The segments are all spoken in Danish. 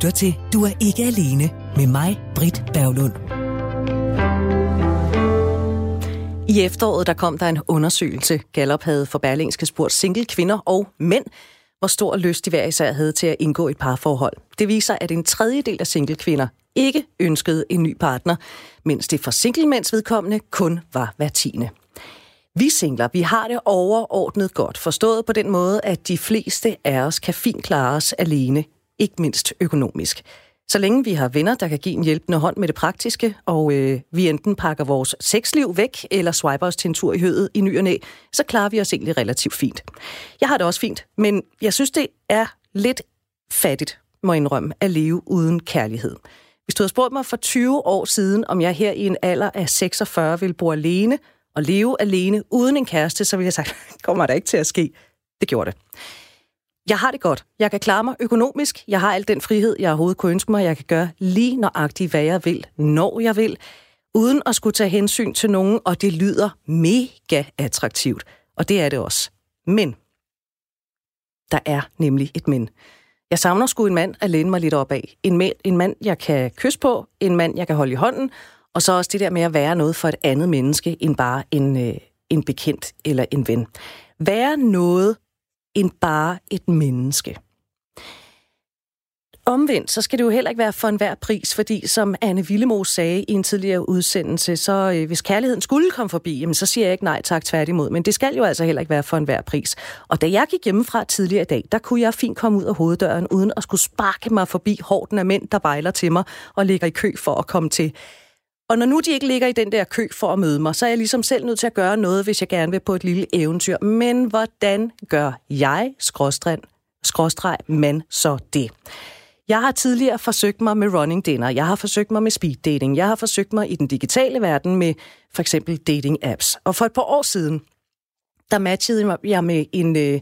lytter til Du er ikke alene med mig, Britt Berglund. I efteråret der kom der en undersøgelse. Gallup havde for Berlingske spurgt single kvinder og mænd, hvor stor lyst de hver især havde til at indgå et parforhold. Det viser, at en tredjedel af single kvinder ikke ønskede en ny partner, mens det for single mænds vedkommende kun var hver tiende. Vi singler, vi har det overordnet godt, forstået på den måde, at de fleste af os kan fint klare os alene, ikke mindst økonomisk. Så længe vi har venner, der kan give en hjælpende hånd med det praktiske, og øh, vi enten pakker vores sexliv væk, eller swiper os til en tur i hødet i ny og næ, så klarer vi os egentlig relativt fint. Jeg har det også fint, men jeg synes, det er lidt fattigt, må jeg indrømme, at leve uden kærlighed. Hvis du havde spurgt mig for 20 år siden, om jeg her i en alder af 46 ville bo alene og leve alene uden en kæreste, så ville jeg sagt, kommer der ikke til at ske. Det gjorde det. Jeg har det godt. Jeg kan klare mig økonomisk. Jeg har al den frihed, jeg overhovedet kunne ønske mig. Jeg kan gøre lige nøjagtigt, hvad jeg vil, når jeg vil, uden at skulle tage hensyn til nogen, og det lyder mega attraktivt. Og det er det også. Men der er nemlig et men. Jeg savner sgu en mand at læne mig lidt op af. En, mand, en mand, jeg kan kysse på, en mand, jeg kan holde i hånden, og så også det der med at være noget for et andet menneske, end bare en, øh, en bekendt eller en ven. Være noget end bare et menneske. Omvendt, så skal det jo heller ikke være for enhver pris, fordi som Anne Villemo sagde i en tidligere udsendelse, så øh, hvis kærligheden skulle komme forbi, jamen, så siger jeg ikke nej tak tværtimod, men det skal jo altså heller ikke være for enhver pris. Og da jeg gik hjemmefra tidligere i dag, der kunne jeg fint komme ud af hoveddøren, uden at skulle sparke mig forbi hården af mænd, der bejler til mig og ligger i kø for at komme til. Og når nu de ikke ligger i den der kø for at møde mig, så er jeg ligesom selv nødt til at gøre noget, hvis jeg gerne vil på et lille eventyr. Men hvordan gør jeg, skråstreg, skråstreg man, så det? Jeg har tidligere forsøgt mig med running dinner, jeg har forsøgt mig med speed dating, jeg har forsøgt mig i den digitale verden med for eksempel dating apps. Og for et par år siden, der matchede jeg med en, øh,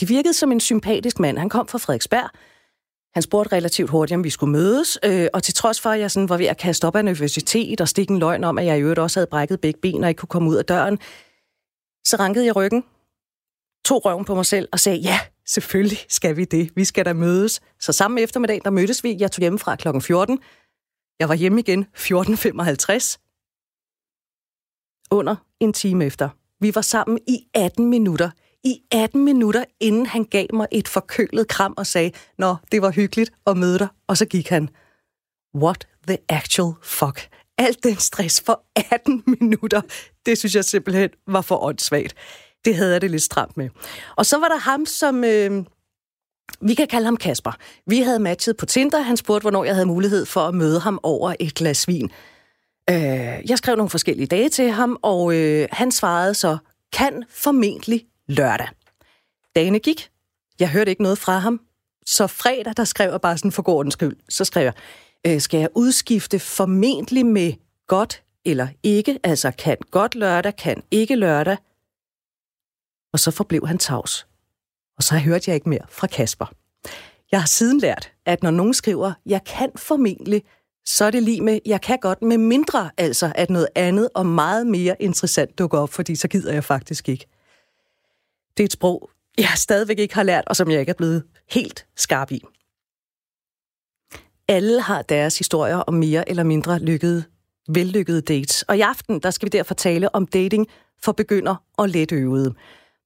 det virkede som en sympatisk mand. Han kom fra Frederiksberg, han spurgte relativt hurtigt, om vi skulle mødes, øh, og til trods for, at jeg sådan var ved at kaste op af universitet og stikke en løgn om, at jeg i øvrigt også havde brækket begge ben og ikke kunne komme ud af døren, så rankede jeg ryggen, tog røven på mig selv og sagde, ja, selvfølgelig skal vi det. Vi skal da mødes. Så samme eftermiddag, der mødtes vi. Jeg tog hjemmefra kl. 14. Jeg var hjemme igen 14.55. Under en time efter. Vi var sammen i 18 minutter i 18 minutter, inden han gav mig et forkølet kram og sagde, Nå, det var hyggeligt at møde dig, og så gik han. What the actual fuck? Alt den stress for 18 minutter, det synes jeg simpelthen var for åndssvagt. Det havde jeg det lidt stramt med. Og så var der ham, som... Øh, vi kan kalde ham Kasper. Vi havde matchet på Tinder. Han spurgte, hvornår jeg havde mulighed for at møde ham over et glas vin. Øh, jeg skrev nogle forskellige dage til ham, og øh, han svarede så, kan formentlig lørdag. Dagene gik. Jeg hørte ikke noget fra ham. Så fredag, der skrev jeg bare sådan for gårdens skyld, så skrev jeg, øh, skal jeg udskifte formentlig med godt eller ikke, altså kan godt lørdag, kan ikke lørdag. Og så forblev han tavs. Og så hørte jeg ikke mere fra Kasper. Jeg har siden lært, at når nogen skriver, jeg kan formentlig, så er det lige med, jeg kan godt, med mindre altså, at noget andet og meget mere interessant dukker op, fordi så gider jeg faktisk ikke. Det er et sprog, jeg stadigvæk ikke har lært, og som jeg ikke er blevet helt skarp i. Alle har deres historier om mere eller mindre lykkede, vellykkede dates. Og i aften, der skal vi derfor tale om dating for begynder og let øvede.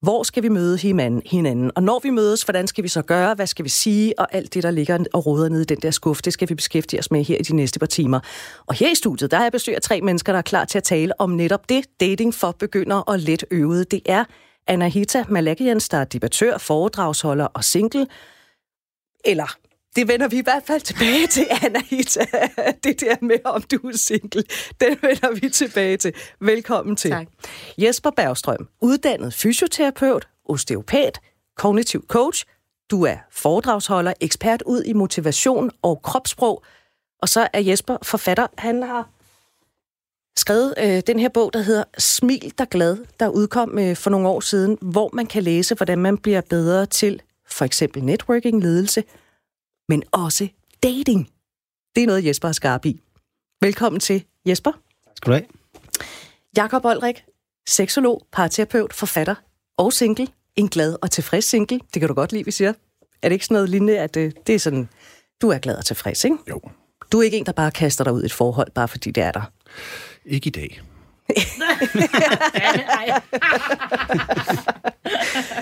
Hvor skal vi møde hinanden? Og når vi mødes, hvordan skal vi så gøre? Hvad skal vi sige? Og alt det, der ligger og råder nede i den der skuffe, det skal vi beskæftige os med her i de næste par timer. Og her i studiet, der er jeg besøg af tre mennesker, der er klar til at tale om netop det. Dating for begynder og let øvede. Det er Anahita Malakians, der er debattør, foredragsholder og single. Eller det vender vi i hvert fald tilbage til, Anahita. Det der med, om du er single, den vender vi tilbage til. Velkommen til. Tak. Jesper Bergstrøm, uddannet fysioterapeut, osteopat, kognitiv coach. Du er foredragsholder, ekspert ud i motivation og kropssprog. Og så er Jesper forfatter. Han har skrevet øh, den her bog, der hedder Smil der glad, der udkom øh, for nogle år siden, hvor man kan læse, hvordan man bliver bedre til for eksempel networking, ledelse, men også dating. Det er noget, Jesper er skarp i. Velkommen til, Jesper. Skal du have. Jakob Olrik, seksolog, parterapeut, forfatter og single. En glad og tilfreds single. Det kan du godt lide, vi siger. Er det ikke sådan noget lignende, at øh, det er sådan Du er glad og tilfreds, ikke? Jo. Du er ikke en, der bare kaster dig ud i et forhold, bare fordi det er der. Ikke i dag.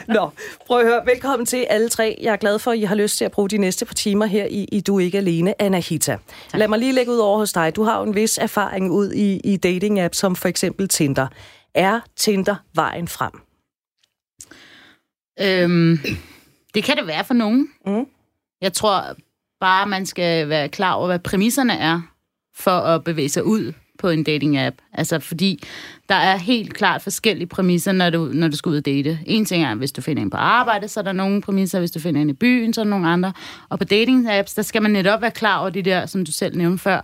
Nå, prøv at høre. Velkommen til alle tre. Jeg er glad for, at I har lyst til at bruge de næste par timer her i, i Du er ikke alene, Anahita. Tak. Lad mig lige lægge ud over hos dig. Du har jo en vis erfaring ud i, i dating-apps, som for eksempel Tinder. Er Tinder vejen frem? Øhm, det kan det være for nogen. Mm. Jeg tror bare, man skal være klar over, hvad præmisserne er for at bevæge sig ud på en dating-app. Altså, fordi der er helt klart forskellige præmisser, når du, når du skal ud og date. En ting er, hvis du finder en på arbejde, så er der nogle præmisser. Hvis du finder en i byen, så er der nogle andre. Og på dating-apps, der skal man netop være klar over de der, som du selv nævnte før,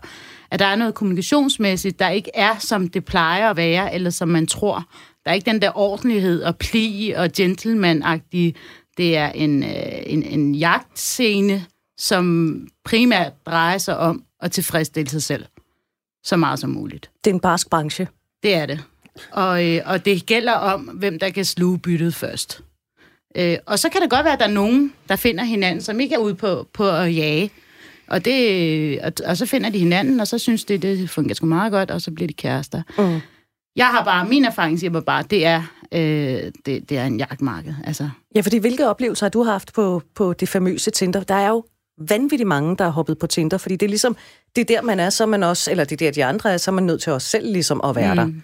at der er noget kommunikationsmæssigt, der ikke er, som det plejer at være, eller som man tror. Der er ikke den der ordentlighed og pli og gentleman-agtige. Det er en, øh, en, en jagtscene, som primært drejer sig om at tilfredsstille sig selv så meget som muligt. Det er en barsk branche. Det er det. Og, øh, og det gælder om, hvem der kan sluge byttet først. Øh, og så kan det godt være, at der er nogen, der finder hinanden, som ikke er ude på, på at jage. Og, det, og, og så finder de hinanden, og så synes de, det fungerer sgu meget godt, og så bliver de kærester. Mm. Jeg har bare, min erfaring siger mig bare, det er, øh, det, det er en jagtmarked. Altså. Ja, fordi hvilke oplevelser har du haft på, på det famøse Tinder? Der er jo vanvittigt mange, der har hoppet på Tinder, fordi det er ligesom, det er der, man er, så er man også, eller det er der, de andre er, så er man nødt til os selv ligesom at være mm. der.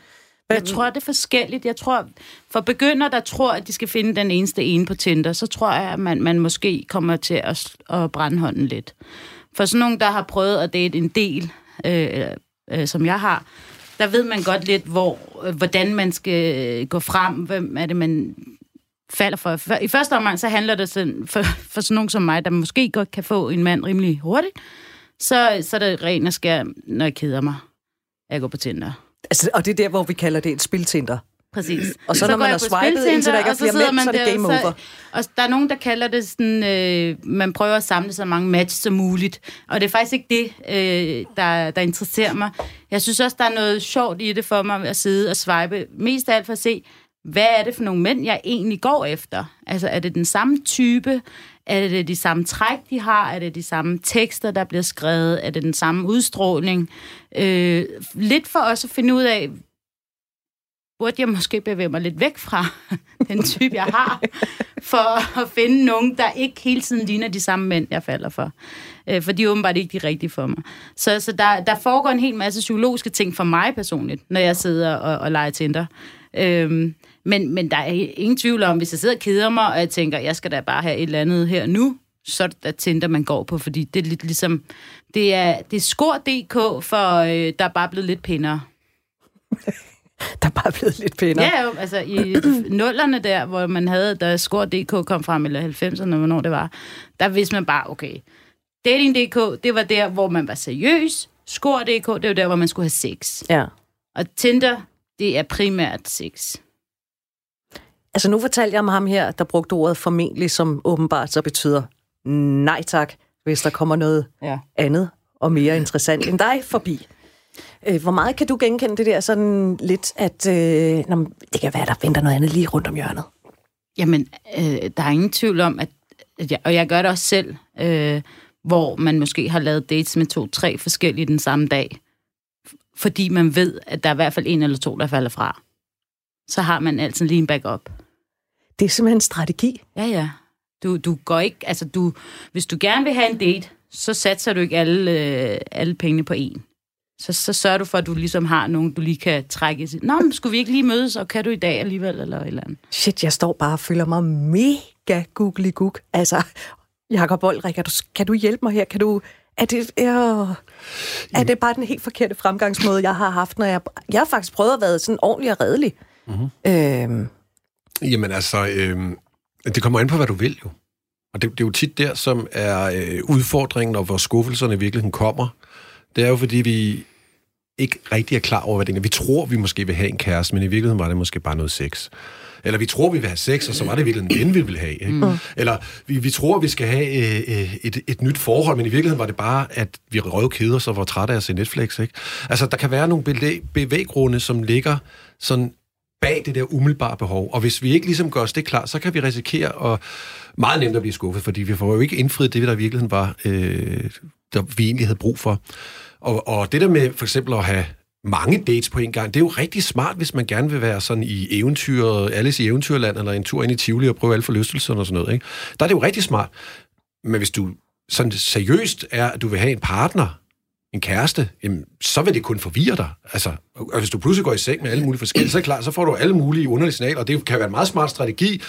Jeg tror, det er forskelligt. Jeg tror, for begynder, der tror, at de skal finde den eneste ene på Tinder, så tror jeg, at man, man måske kommer til at, at brænde hånden lidt. For sådan nogen, der har prøvet at date en del, øh, øh, som jeg har, der ved man godt lidt, hvor, øh, hvordan man skal gå frem, hvem er det, man falder for. for I første omgang, så handler det sådan, for, for sådan nogen som mig, der måske godt kan få en mand rimelig hurtigt, så, så er det rent og skær, når jeg keder mig, jeg går på Tinder. Altså, og det er der, hvor vi kalder det et spiltinder. Præcis. Og så, så når man har swipet, indtil der ikke er flere mænd, så er det game over. Og der er nogen, der kalder det sådan, øh, man prøver at samle så mange match som muligt. Og det er faktisk ikke det, øh, der, der interesserer mig. Jeg synes også, der er noget sjovt i det for mig at sidde og swipe. Mest af alt for at se, hvad er det for nogle mænd, jeg egentlig går efter? Altså, er det den samme type? Er det de samme træk, de har? Er det de samme tekster, der bliver skrevet? Er det den samme udstråling? Øh, lidt for os at finde ud af, burde jeg måske bevæge mig lidt væk fra den type, jeg har, for at finde nogen, der ikke hele tiden ligner de samme mænd, jeg falder for. Øh, for de er åbenbart ikke de rigtige for mig. Så, så der, der foregår en hel masse psykologiske ting for mig personligt, når jeg sidder og, og leger Tinder. Øh, men, men der er ingen tvivl om, hvis jeg sidder og keder mig, og jeg tænker, jeg skal da bare have et eller andet her nu, så er det der Tinder, man går på, fordi det er lidt ligesom, det er, det er skor.dk, for øh, der er bare blevet lidt pænere. der er bare blevet lidt pænere. Ja, jo, altså i nullerne der, hvor man havde, da skor.dk kom frem, eller 90'erne, hvornår det var, der vidste man bare, okay, dating.dk, det var der, hvor man var seriøs, skor.dk, det var der, hvor man skulle have sex. Ja. Og Tinder, det er primært sex. Altså nu fortalte jeg om ham her, der brugte ordet formentlig, som åbenbart så betyder nej tak, hvis der kommer noget ja. andet og mere interessant end dig forbi. Øh, hvor meget kan du genkende det der sådan lidt, at øh, nå, det kan være, der venter noget andet lige rundt om hjørnet? Jamen, øh, der er ingen tvivl om, at, at jeg, og jeg gør det også selv, øh, hvor man måske har lavet dates med to-tre forskellige den samme dag, fordi man ved, at der er i hvert fald en eller to, der falder fra. Så har man altid lige en backup. Det er simpelthen en strategi. Ja, ja. Du, du går ikke, altså du, hvis du gerne vil have en date, så satser du ikke alle, øh, alle pengene på en. Så, så sørger du for, at du ligesom har nogen, du lige kan trække. Nå, men skulle vi ikke lige mødes, og kan du i dag alligevel, eller et eller andet? Shit, jeg står bare og føler mig mega googly gook. Altså, Jakob Boldrik, kan du, kan du hjælpe mig her? Kan du, er det, øh, er det bare den helt forkerte fremgangsmåde, jeg har haft, når jeg... Jeg har faktisk prøvet at være sådan ordentlig og redelig. Mm-hmm. Øhm. Jamen altså, øh, det kommer an på, hvad du vil jo. Og det, det er jo tit der, som er øh, udfordringen, og hvor skuffelserne i virkeligheden kommer. Det er jo, fordi vi ikke rigtig er klar over, hvad det er. Vi tror, vi måske vil have en kæreste, men i virkeligheden var det måske bare noget sex. Eller vi tror, vi vil have sex, og så var det virkelig en ven, vi vil have. Ikke? Mm. Eller vi, vi tror, vi skal have øh, øh, et, et nyt forhold, men i virkeligheden var det bare, at vi røv keder os og var trætte af at se Netflix. Ikke? Altså, der kan være nogle bevæggrunde, som ligger sådan bag det der umiddelbare behov. Og hvis vi ikke ligesom gør os det klart, så kan vi risikere at, meget nemt at blive skuffet, fordi vi får jo ikke indfriet det, der i virkeligheden var, øh, der vi egentlig havde brug for. Og, og det der med for eksempel at have mange dates på en gang, det er jo rigtig smart, hvis man gerne vil være sådan i eventyret, Alice i Eventyrland, eller en tur ind i Tivoli og prøve alle forlystelserne og sådan noget. Ikke? Der er det jo rigtig smart. Men hvis du sådan seriøst er, at du vil have en partner, en kæreste, jamen, så vil det kun forvirre dig. Altså, og hvis du pludselig går i seng med alle mulige forskellige, så er klar, så får du alle mulige underlige signaler, og det kan være en meget smart strategi,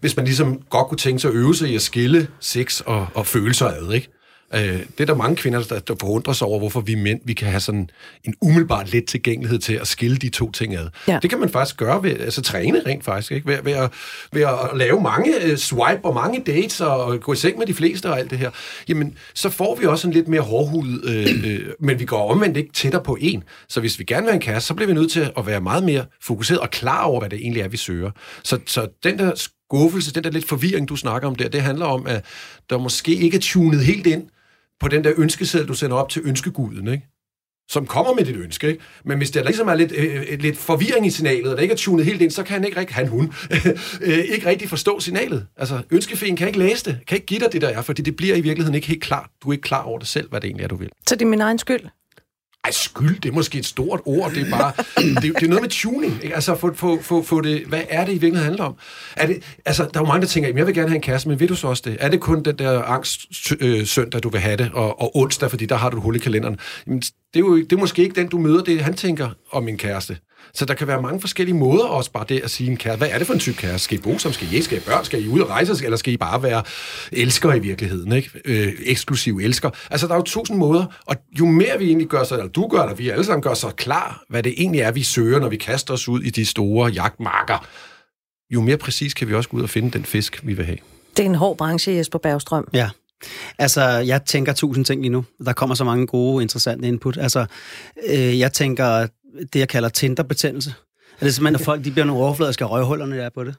hvis man ligesom godt kunne tænke sig at øve sig i at skille sex og, og følelser ad, ikke? Øh, det er der mange kvinder, der, der forundrer sig over, hvorfor vi mænd vi kan have sådan en umiddelbart let tilgængelighed til at skille de to ting ad. Ja. Det kan man faktisk gøre ved altså træne rent faktisk, ikke? Ved, ved, at, ved at lave mange uh, swipe og mange dates og gå i seng med de fleste og alt det her. Jamen, så får vi også en lidt mere hårdhudet, øh, øh, men vi går omvendt ikke tættere på en. Så hvis vi gerne vil have en kæreste, så bliver vi nødt til at være meget mere fokuseret og klar over, hvad det egentlig er, vi søger. Så, så den der skuffelse, den der lidt forvirring, du snakker om der, det handler om, at der måske ikke er tunet helt ind på den der ønskeseddel, du sender op til ønskeguden, ikke? som kommer med dit ønske. Ikke? Men hvis der ligesom er lidt, øh, øh lidt forvirring i signalet, og der ikke er tunet helt ind, så kan han ikke rigtig, han hun, øh, ikke rigtig forstå signalet. Altså, ønskefeen kan ikke læse det, kan ikke give dig det der er, fordi det bliver i virkeligheden ikke helt klart. Du er ikke klar over det selv, hvad det egentlig er, du vil. Så det er min egen skyld? Ej, skyld, det er måske et stort ord. Det er bare, det, det er noget med tuning. Ikke? Altså, få, få, få, få det, hvad er det i virkeligheden handler om? Er det, altså, der er jo mange, der tænker, jeg vil gerne have en kæreste, men ved du så også det? Er det kun den der angst øh, søndag, du vil have det, og, og onsdag, fordi der har du et hul i kalenderen? Jamen, det er jo det er måske ikke den, du møder, det han tænker om min kæreste. Så der kan være mange forskellige måder også bare det at sige en kæreste. Hvad er det for en type kæreste? Skal I bo som? Skal I Skal I børn? Skal I ud og rejse? Eller skal I bare være elskere i virkeligheden? Ikke? Øh, eksklusiv elsker. Altså, der er jo tusind måder, og jo mere vi egentlig gør så, eller du gør, eller vi alle sammen gør så klar, hvad det egentlig er, vi søger, når vi kaster os ud i de store jagtmarker, jo mere præcis kan vi også gå ud og finde den fisk, vi vil have. Det er en hård branche, Jesper Bergstrøm. Ja. Altså, jeg tænker tusind ting lige nu. Der kommer så mange gode, interessante input. Altså, øh, jeg tænker det, jeg kalder Tinder-betændelse. Er det simpelthen, at folk de bliver nogle overfladiske røghuller, når de er på det?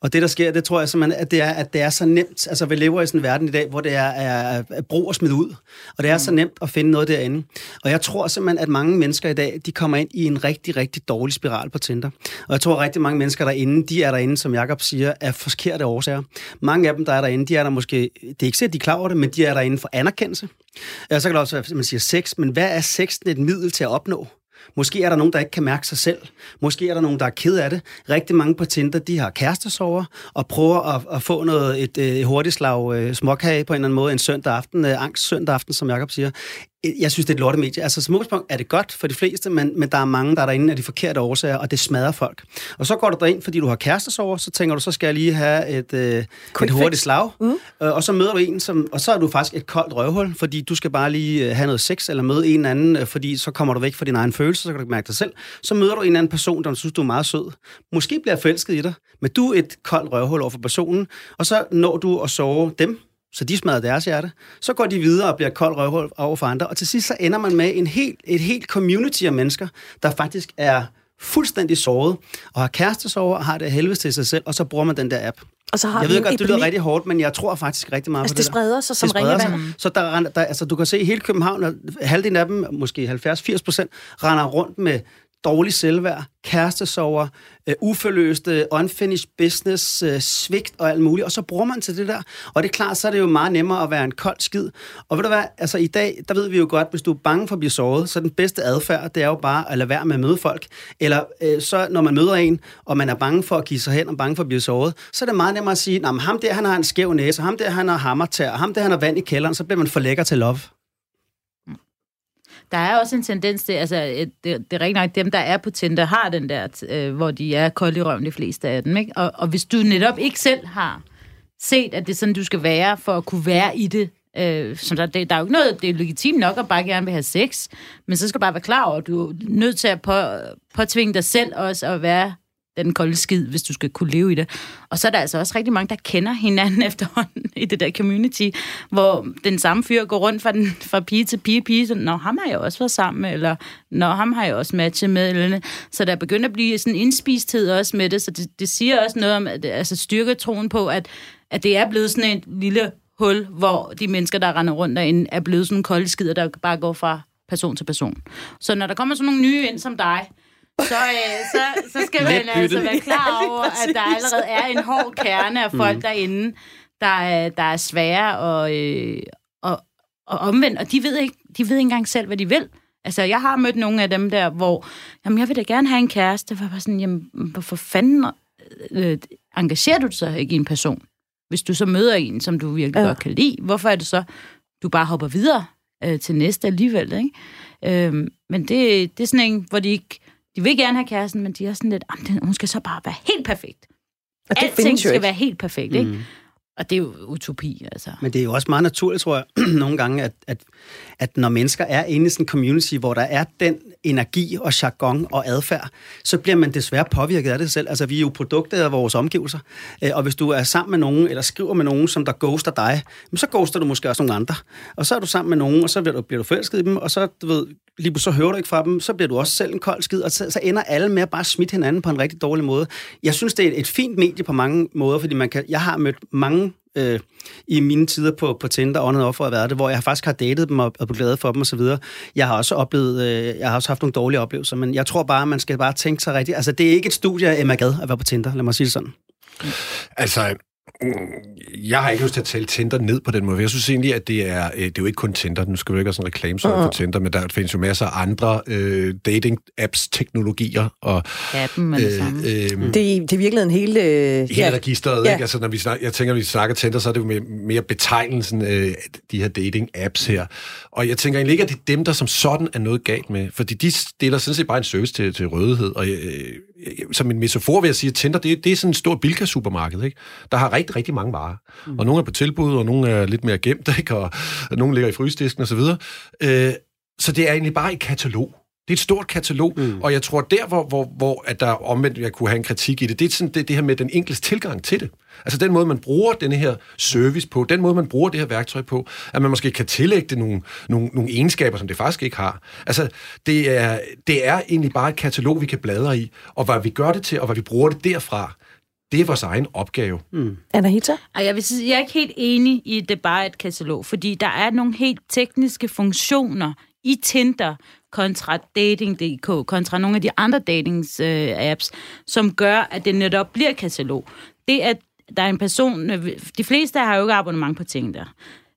Og det, der sker, det tror jeg simpelthen, at det er, at det er så nemt. Altså, vi lever i sådan en verden i dag, hvor det er, er, er brug og smid ud. Og det er mm. så nemt at finde noget derinde. Og jeg tror simpelthen, at mange mennesker i dag, de kommer ind i en rigtig, rigtig dårlig spiral på Tinder. Og jeg tror, at rigtig mange mennesker derinde, de er derinde, som Jakob siger, af forkerte årsager. Mange af dem, der er derinde, de er der måske, det er ikke sikkert, de er klar over det, men de er derinde for anerkendelse. Ja, så kan det også være, at man siger sex, men hvad er sexen et middel til at opnå? Måske er der nogen, der ikke kan mærke sig selv. Måske er der nogen, der er ked af det. Rigtig mange på Tinder, de har kærestesover og prøver at, at få noget, et, øh, et hurtigt slag øh, småkage på en eller anden måde en søndag aften, øh, angst søndag aften, som Jacob siger jeg synes, det er et lortemedie. Altså, som udgangspunkt er det godt for de fleste, men, men der er mange, der er derinde af de forkerte årsager, og det smadrer folk. Og så går du derind, fordi du har kærestesover, så tænker du, så skal jeg lige have et, øh, et hurtigt slag. Mm. Øh, og så møder du en, som, og så er du faktisk et koldt røvhul, fordi du skal bare lige øh, have noget sex, eller møde en anden, øh, fordi så kommer du væk fra din egen følelse, så kan du ikke mærke dig selv. Så møder du en anden person, der synes, du er meget sød. Måske bliver forelsket i dig, men du er et koldt røvhul over for personen, og så når du at sove dem, så de smadrer deres hjerte. Så går de videre og bliver kold røvhul over for andre, og til sidst så ender man med en helt, et helt community af mennesker, der faktisk er fuldstændig såret, og har kærestesover og har det helvede til sig selv, og så bruger man den der app. Og så har jeg ved godt, det lyder rigtig hårdt, men jeg tror faktisk rigtig meget altså, på det det spreder sig som ringevand. Så der, der, altså, du kan se hele København, halvdelen af dem, måske 70-80 procent, render rundt med dårlig selvværd, kærestesover, øh, uforløste, unfinished business, øh, svigt og alt muligt, og så bruger man til det der. Og det er klart, så er det jo meget nemmere at være en kold skid. Og ved du hvad, altså i dag, der ved vi jo godt, hvis du er bange for at blive såret, så den bedste adfærd, det er jo bare at lade være med at møde folk. Eller øh, så når man møder en, og man er bange for at give sig hen og bange for at blive såret, så er det meget nemmere at sige, at ham der, han har en skæv næse, ham der, han har hammertær, ham der, han har vand i kælderen, så bliver man for lækker til love der er også en tendens til, altså øh, det, det er rigtig nok, dem der er på Tinder har den der, øh, hvor de er kolde i røven, de fleste af dem, ikke? Og, og hvis du netop ikke selv har set, at det er sådan, du skal være, for at kunne være i det, øh, som der, det, der er jo ikke noget, det er legitimt nok at bare gerne vil have sex, men så skal du bare være klar over, at du er nødt til at på, påtvinge dig selv også at være den kolde skid, hvis du skal kunne leve i det. Og så er der altså også rigtig mange, der kender hinanden efterhånden i det der community, hvor den samme fyr går rundt fra, den, fra pige til pige, pige, sådan, når ham har jeg også været sammen med, eller når ham har jeg også matchet med, eller så der begynder at blive sådan en indspisthed også med det, så det, det siger også noget om, at, altså styrke troen på, at, at det er blevet sådan et lille hul, hvor de mennesker, der render rundt derinde, er blevet sådan en kolde skider, der bare går fra person til person. Så når der kommer sådan nogle nye ind som dig, så, øh, så, så skal man altså være klar over, at der allerede er en hård kerne af folk mm. derinde, der er, der er svære og, øh, og, og omvendt, og de ved, ikke, de ved ikke engang selv, hvad de vil. Altså, jeg har mødt nogle af dem der, hvor, jamen, jeg vil da gerne have en kæreste. Var sådan, jamen, hvorfor fanden øh, engagerer du dig så ikke i en person? Hvis du så møder en, som du virkelig ja. godt kan lide, hvorfor er det så, du bare hopper videre øh, til næste alligevel, ikke? Øh, men det, det er sådan en, hvor de ikke, de vil gerne have kæresten, men de er sådan lidt, hun skal så bare være helt perfekt. Og det Alting skal ikke. være helt perfekt, ikke? Mm. Og det er jo utopi, altså. Men det er jo også meget naturligt, tror jeg, nogle gange, at, at, at når mennesker er inde i sådan en community, hvor der er den energi og jargon og adfærd, så bliver man desværre påvirket af det selv. Altså, vi er jo produkter af vores omgivelser. Øh, og hvis du er sammen med nogen, eller skriver med nogen, som der ghoster dig, så ghoster du måske også nogle andre. Og så er du sammen med nogen, og så bliver du, bliver du forelsket i dem, og så, du ved, lige så hører du ikke fra dem, så bliver du også selv en kold skid, og så, så ender alle med at bare smitte hinanden på en rigtig dårlig måde. Jeg synes, det er et, et fint medie på mange måder, fordi man kan, jeg har mødt mange øh, i mine tider på, på Tinder, åndet op for at være det, hvor jeg faktisk har datet dem og, og blevet glad for dem osv. Jeg har også oplevet, øh, jeg har også haft nogle dårlige oplevelser, men jeg tror bare, man skal bare tænke sig rigtigt. Altså, det er ikke et studie af Emma Gad at være på Tinder, lad mig sige det sådan. Altså, jeg har ikke lyst til at tale Tinder ned på den måde. Jeg synes egentlig, at det er, øh, det er jo ikke kun Tinder. Nu skal vi ikke have sådan en reklame uh-huh. for Tinder, men der findes jo masser af andre øh, dating-apps-teknologier. Og, Appen er det øh, samme. Øh, det, det er virkelig en hel... Øh, hele ja. registeret, ja. ikke? Altså, når vi snak, jeg tænker, når vi snakker Tinder, så er det jo mere, mere betegnelsen øh, de her dating-apps her. Og jeg tænker egentlig ikke, at det er dem, der som sådan er noget galt med, fordi de stiller sådan set bare en service til, til rødighed. Og øh, som en metafor vil jeg sige, at Tinder, det, det er sådan et stort Bilka-supermarked, ikke? Der har rigtig, rigtig mange varer. Mm. Og nogle er på tilbud, og nogle er lidt mere gemt, ikke? Og, og nogle ligger i frysdisken osv. Så, øh, så det er egentlig bare et katalog. Det er et stort katalog, mm. og jeg tror der, hvor, hvor, hvor at der omvendt, jeg kunne have en kritik i det, det er sådan det, det her med den enkelte tilgang til det. Altså den måde, man bruger den her service på, den måde, man bruger det her værktøj på, at man måske kan tillægge det nogle, nogle, nogle egenskaber, som det faktisk ikke har. Altså det er, det er egentlig bare et katalog, vi kan bladre i, og hvad vi gør det til, og hvad vi bruger det derfra, det er vores egen opgave. Mm. Anahita? Jeg, vil sige, jeg er ikke helt enig i, at det bare er et katalog, fordi der er nogle helt tekniske funktioner i Tinder kontra Dating.dk, kontra nogle af de andre datings-apps, øh, som gør, at det netop bliver katalog. Det, at der er en person... Øh, de fleste har jo ikke abonnement på Tinder.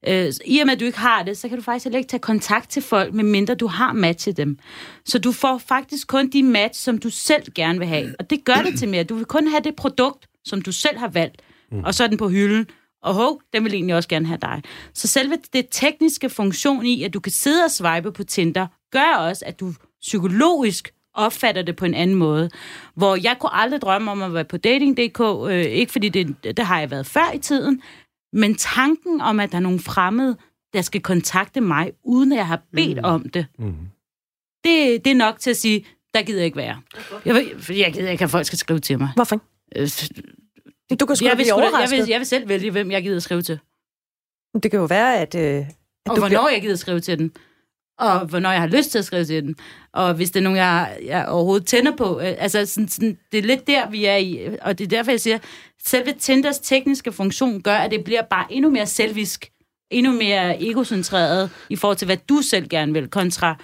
Øh, I og med, at du ikke har det, så kan du faktisk heller ikke tage kontakt til folk, medmindre du har matchet dem. Så du får faktisk kun de match, som du selv gerne vil have. Og det gør det til mere. Du vil kun have det produkt, som du selv har valgt, mm. og så er den på hylden. Og hov, den vil egentlig også gerne have dig. Så selve det tekniske funktion i, at du kan sidde og swipe på Tinder, gør også, at du psykologisk opfatter det på en anden måde. Hvor jeg kunne aldrig drømme om at være på dating.dk, øh, ikke fordi det, det har jeg været før i tiden, men tanken om, at der er nogle fremmede, der skal kontakte mig, uden at jeg har bedt mm. om det, mm. det, det er nok til at sige, der gider jeg ikke være. Jeg, jeg gider ikke, at folk skal skrive til mig. Hvorfor? Øh, du kan sgu jeg blive overrasket. Jeg vil, jeg vil selv vælge, hvem jeg gider skrive til. Det kan jo være, at... Øh, at og du hvornår bliver... jeg gider skrive til den. Og hvornår jeg har lyst til at skrive til den. Og hvis det er nogen, jeg, jeg overhovedet tænder på. Øh, altså, sådan, sådan, det er lidt der, vi er i. Og det er derfor, jeg siger, selve Tinders tekniske funktion gør, at det bliver bare endnu mere selvisk, endnu mere egocentreret i forhold til, hvad du selv gerne vil, kontra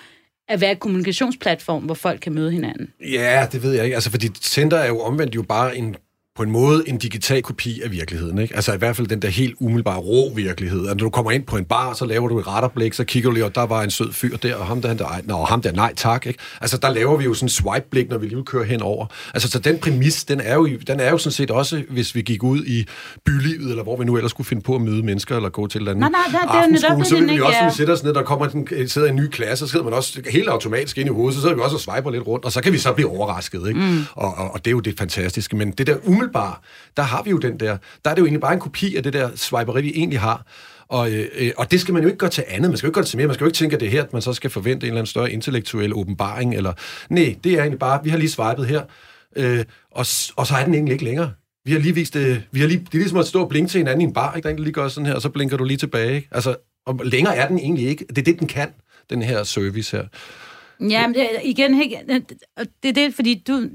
at være et kommunikationsplatform, hvor folk kan møde hinanden. Ja, det ved jeg ikke. Altså, fordi Tinder er jo omvendt jo bare en på en måde en digital kopi af virkeligheden. Ikke? Altså i hvert fald den der helt umiddelbare rå virkelighed. Altså, når du kommer ind på en bar, så laver du et retterblik, så kigger du lige, og der var en sød fyr der, og ham der, han der, nå, ham der, nej tak. Ikke? Altså der laver vi jo sådan en swipe-blik, når vi lige kører henover. Altså så den præmis, den er, jo, den er jo sådan set også, hvis vi gik ud i bylivet, eller hvor vi nu ellers skulle finde på at møde mennesker, eller gå til et eller andet nej, nej, det, aftenskole, det så vil vi også, når vi sætter os ned, der kommer en, sidder en ny klasse, så sidder man også helt automatisk ind i hovedet, så sidder vi også og swiper lidt rundt, og så kan vi så blive overrasket. Ikke? Mm. Og, og, og, det er jo det fantastiske. Men det der umiddelbare, der har vi jo den der. Der er det jo egentlig bare en kopi af det der swiperi, vi egentlig har. Og, øh, og det skal man jo ikke gøre til andet. Man skal jo ikke gøre det til mere. Man skal jo ikke tænke, at det er her, at man så skal forvente en eller anden større intellektuel åbenbaring. Eller... Nej, det er egentlig bare, vi har lige swipet her, øh, og, og så er den egentlig ikke længere. Vi har lige vist. Øh, vi har lige, det er ligesom at stå og blinke til hinanden i en bar, ikke? Der lige gør sådan her, og så blinker du lige tilbage. Ikke? Altså, og længere er den egentlig ikke. Det er det, den kan, den her service her. Ja, men det, igen, det er det, fordi du,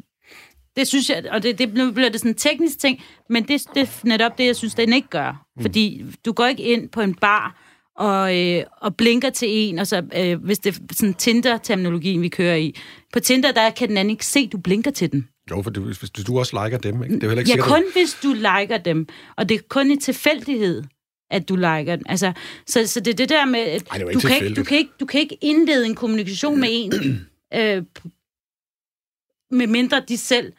det synes jeg, og det, det bliver det sådan en teknisk ting, men det, det er netop det, jeg synes, den ikke gør. Mm. Fordi du går ikke ind på en bar og, øh, og blinker til en, og så, øh, hvis det er sådan Tinder-terminologien, vi kører i. På Tinder, der kan den anden ikke se, du blinker til den. Jo, for du, hvis, du også liker dem, ikke? det er heller ikke Ja, sikkert, kun hvis du liker dem. Og det er kun i tilfældighed, at du liker dem. Altså, så, så det er det der med, at Ej, det du, kan ikke, du, kan ikke, du kan ikke indlede en kommunikation med en, øh, med mindre de selv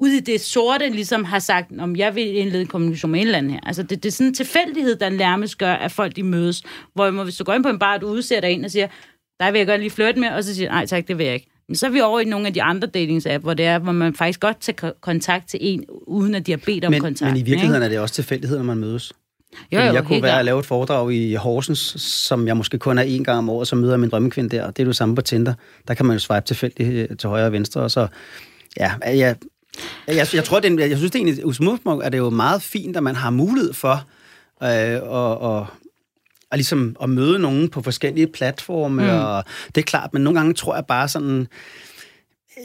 ude i det sorte ligesom har sagt, om jeg vil indlede en kommunikation med en eller anden her. Altså, det, det er sådan en tilfældighed, der nærmest gør, at folk de mødes. Hvorimod, hvis du går ind på en bar, og du udsætter en og siger, der vil jeg godt lige flirte med, og så siger nej tak, det vil jeg ikke. Men så er vi over i nogle af de andre datingsapp, hvor det er, hvor man faktisk godt tager ko- kontakt til en, uden at de har bedt om Men, kontakt. men i virkeligheden er det også tilfældighed, når man mødes. jo, jo, jeg kunne være at lave et foredrag i Horsens, som jeg måske kun er én gang om året, så møder jeg min drømmekvinde der, og det er det samme på Tinder. Der kan man jo swipe tilfældigt til højre og venstre, og så, ja, jeg, jeg, jeg tror, det er, en- jeg synes det er egentlig, udgangspunkt er det jo meget fint, at man har mulighed for øh, at, at, at, ligesom at møde nogen på forskellige platforme, mm. og det er klart, men nogle gange tror jeg bare sådan,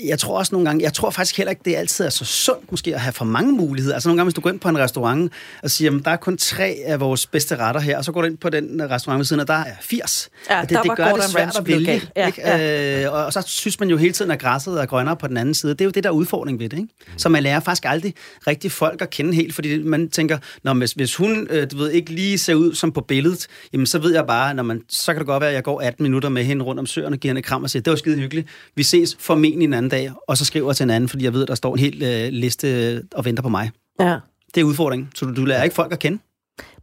jeg tror også nogle gange, jeg tror faktisk heller ikke, det altid er så sundt måske at have for mange muligheder. Altså nogle gange, hvis du går ind på en restaurant og siger, at der er kun tre af vores bedste retter her, og så går du ind på den restaurant ved siden, og der er 80. Ja, det, det gør det svært at vælge. Ja, ikke? ja. Øh, og, og så synes man jo hele tiden, at græsset er grønnere på den anden side. Det er jo det, der er udfordring ved det. Ikke? Så man lærer faktisk aldrig rigtig folk at kende helt, fordi man tænker, Nå, hvis, hvis hun øh, du ved, ikke lige ser ud som på billedet, jamen, så ved jeg bare, når man, så kan det godt være, at jeg går 18 minutter med hende rundt om søerne, giver hende kram og siger, det var skide hyggeligt. Vi ses formentlig en anden dag, og så skriver jeg til en anden, fordi jeg ved, der står en hel øh, liste øh, og venter på mig. Ja. Det er udfordringen. Så du, du lærer ikke folk at kende.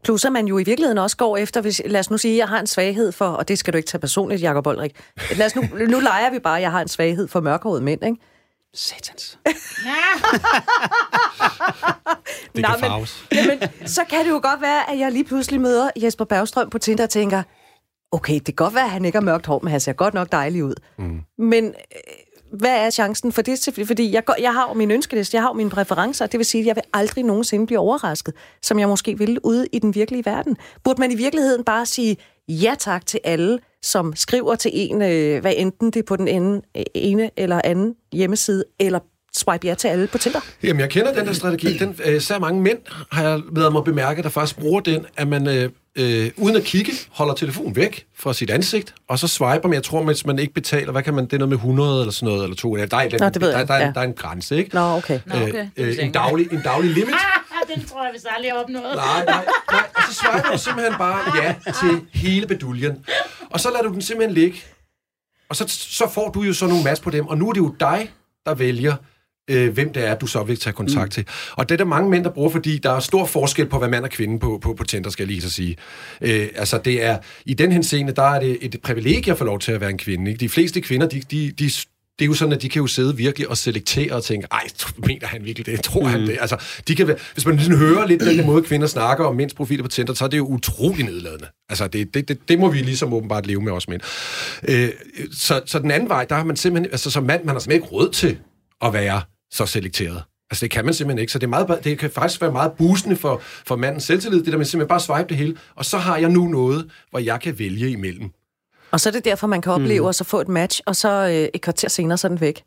Plus at man jo i virkeligheden også går efter, hvis, lad os nu sige, at jeg har en svaghed for, og det skal du ikke tage personligt, Jacob Olrik. Lad os nu, nu leger vi bare, at jeg har en svaghed for mørkhårede mænd, ikke? Satans. det Nej, kan men-. Jamen, så kan det jo godt være, at jeg lige pludselig møder Jesper Bergstrøm på Tinder og tænker, okay, det kan godt være, at han ikke har mørkt hår, men han ser godt nok dejlig ud. Mm. Men øh, hvad er chancen for det? Fordi jeg, går, jeg har jo min ønskeliste, jeg har jo mine præferencer, det vil sige, at jeg vil aldrig nogensinde blive overrasket, som jeg måske ville ude i den virkelige verden. Burde man i virkeligheden bare sige ja tak til alle, som skriver til en, øh, hvad enten det er på den ene, øh, ene eller anden hjemmeside, eller swipe ja til alle på Tinder? Jamen, jeg kender den der strategi. Den, øh, især mange mænd har jeg været mig bemærke, der faktisk bruger den, at man øh, øh, uden at kigge, holder telefonen væk fra sit ansigt, og så swiper man. Jeg tror, hvis man ikke betaler, hvad kan man, det er noget med 100 eller sådan noget, eller 200. Der er, Nå, det ved der, jeg, der, der, ja. der er en grænse, ikke? Nå, okay. Nå, okay. Øh, øh, en, daglig, en daglig limit. den tror jeg, vi aldrig har opnået. Nej, nej, nej. Og så swiper du simpelthen bare ja til hele beduljen. Og så lader du den simpelthen ligge. Og så, så får du jo så nogle mas på dem. Og nu er det jo dig, der vælger, øh, hvem det er, du så vil tage kontakt mm. til. Og det er der mange mænd, der bruger, fordi der er stor forskel på, hvad mand og kvinde på, på, på Tinder, skal jeg lige så sige. Øh, altså, det er, i den henseende, der er det et privilegie at få lov til at være en kvinde. Ikke? De fleste kvinder, de, de, de det er jo sådan, at de kan jo sidde virkelig og selektere og tænke, ej, mener han virkelig det? Tror han det? Altså, de kan, være- hvis man sådan hører lidt den måde, kvinder snakker om mænds profiler på Tinder, så er det jo utrolig nedladende. Altså, det, det, det, det må vi ligesom åbenbart leve med os mænd. Øh, så, så den anden vej, der har man simpelthen, altså som mand, man har simpelthen ikke råd til at være så selekteret. Altså, det kan man simpelthen ikke. Så det, er meget, det kan faktisk være meget boostende for, for mandens selvtillid, det der med simpelthen bare swipe det hele, og så har jeg nu noget, hvor jeg kan vælge imellem. Og så er det derfor, man kan opleve mm. at så få et match, og så øh, et kvarter senere så er den væk.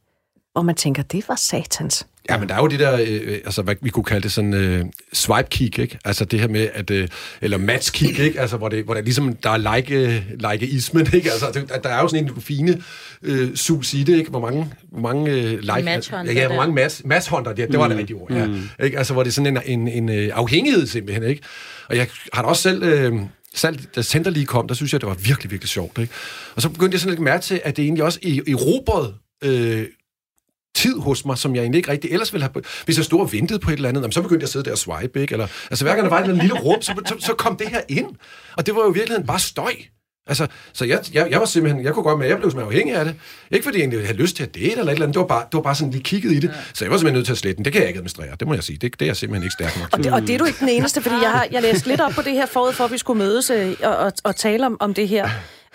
Og man tænker, det var satans. Ja, men der er jo det der, øh, altså hvad vi kunne kalde det sådan øh, swipe kick, ikke? Altså det her med, at, øh, eller match kick, ikke? Altså hvor det, hvor det ligesom, der er like, øh, like-ismen, ikke? Altså det, der er jo sådan en fine øh, sus i det, ikke? Hvor mange, hvor mange øh, like... Matchhunter ja, ja, hvor der. mange match, matchhunter, det, det var det rigtige ord, ja. Ikke? Altså hvor det er sådan en, en, en øh, afhængighed simpelthen, ikke? Og jeg har da også selv... Øh, selv da Center lige kom, der synes jeg, det var virkelig, virkelig sjovt. Ikke? Og så begyndte jeg sådan lidt at mærke til, at det egentlig også i, i robot øh, tid hos mig, som jeg egentlig ikke rigtig ellers ville have... Hvis jeg stod og ventede på et eller andet, jamen, så begyndte jeg at sidde der og swipe, ikke? Eller, altså hver gang der var et eller andet lille rum, så, så, så kom det her ind. Og det var jo i virkeligheden bare støj. Altså, så jeg, jeg, jeg var simpelthen, jeg kunne godt med, jeg blev simpelthen afhængig af det. Ikke fordi jeg egentlig havde lyst til at date eller et eller andet, det var bare, det var bare sådan, lige kigget i det. Så jeg var simpelthen nødt til at slette den. Det kan jeg ikke administrere, det må jeg sige. Det, det er jeg simpelthen ikke stærk nok Og til. det, og det er du ikke den eneste, fordi jeg har jeg læste lidt op på det her forud for, at vi skulle mødes øh, og, og, og tale om, om det her.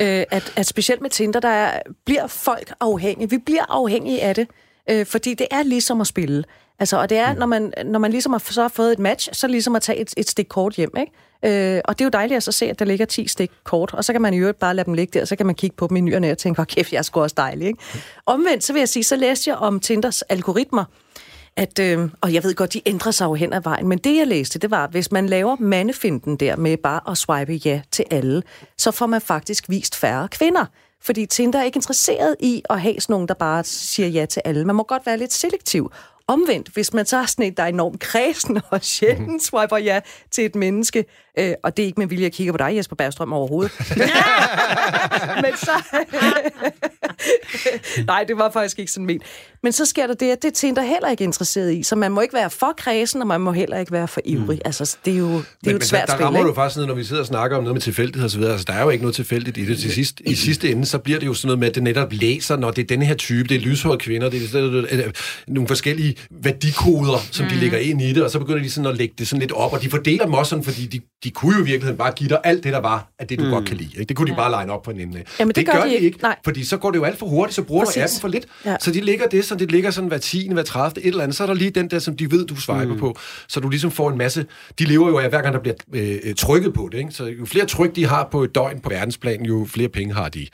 Øh, at, at specielt med Tinder, der er, bliver folk afhængige. Vi bliver afhængige af det, øh, fordi det er ligesom at spille. Altså, og det er, når man, når man ligesom har, så har fået et match, så ligesom at tage et, et stik kort hjem, ikke? Øh, og det er jo dejligt at så se, at der ligger 10 stik kort, og så kan man i øvrigt bare lade dem ligge der, så kan man kigge på dem i ny og og tænke, hvor kæft, jeg er sgu også dejlig, ikke? Omvendt, så vil jeg sige, så læste jeg om Tinders algoritmer, at, øh, og jeg ved godt, de ændrer sig jo hen ad vejen, men det jeg læste, det var, at hvis man laver mandefinden der med bare at swipe ja til alle, så får man faktisk vist færre kvinder. Fordi Tinder er ikke interesseret i at have sådan nogen, der bare siger ja til alle. Man må godt være lidt selektiv. Omvendt, hvis man så er sådan en, der er enormt kredsen og sjældent swiper ja til et menneske, øh, og det er ikke med vilje at kigge på dig, Jesper Bergstrøm, overhovedet. Men så... Nej, det var faktisk ikke sådan ment. Men så sker der det, at det er Tinder heller ikke interesseret i, så man må ikke være for kredsen, og man må heller ikke være for ivrig. Mm. Altså, det er jo, det er men, jo et svært der, der spil, rammer ikke? du faktisk ned, når vi sidder og snakker om noget med tilfældighed og så videre. Altså, der er jo ikke noget tilfældigt i det. Til sidst, I sidste ende, så bliver det jo sådan noget med, at det netop læser, når det er denne her type, det er lyshårede kvinder, det er, det er, nogle forskellige værdikoder, som mm. de lægger ind i det, og så begynder de sådan at lægge det sådan lidt op, og de fordeler dem også sådan, fordi de, de kunne jo i virkeligheden bare give dig alt det, der var af det, du mm. godt kan lide. Ikke? Det kunne de bare line op på en ende. Jamen, det gør gør de de ikke. ikke, Nej. fordi så går det jo alt for hurtigt, så bruger Præcis. du appen for lidt. Ja. Så de ligger det, så det ligger sådan hver 10. hver 30. et eller andet. Så er der lige den der, som de ved, du swiper mm. på. Så du ligesom får en masse... De lever jo af, hver gang der bliver øh, trykket på det. Ikke? Så jo flere tryk de har på et døgn på verdensplan, jo flere penge har de.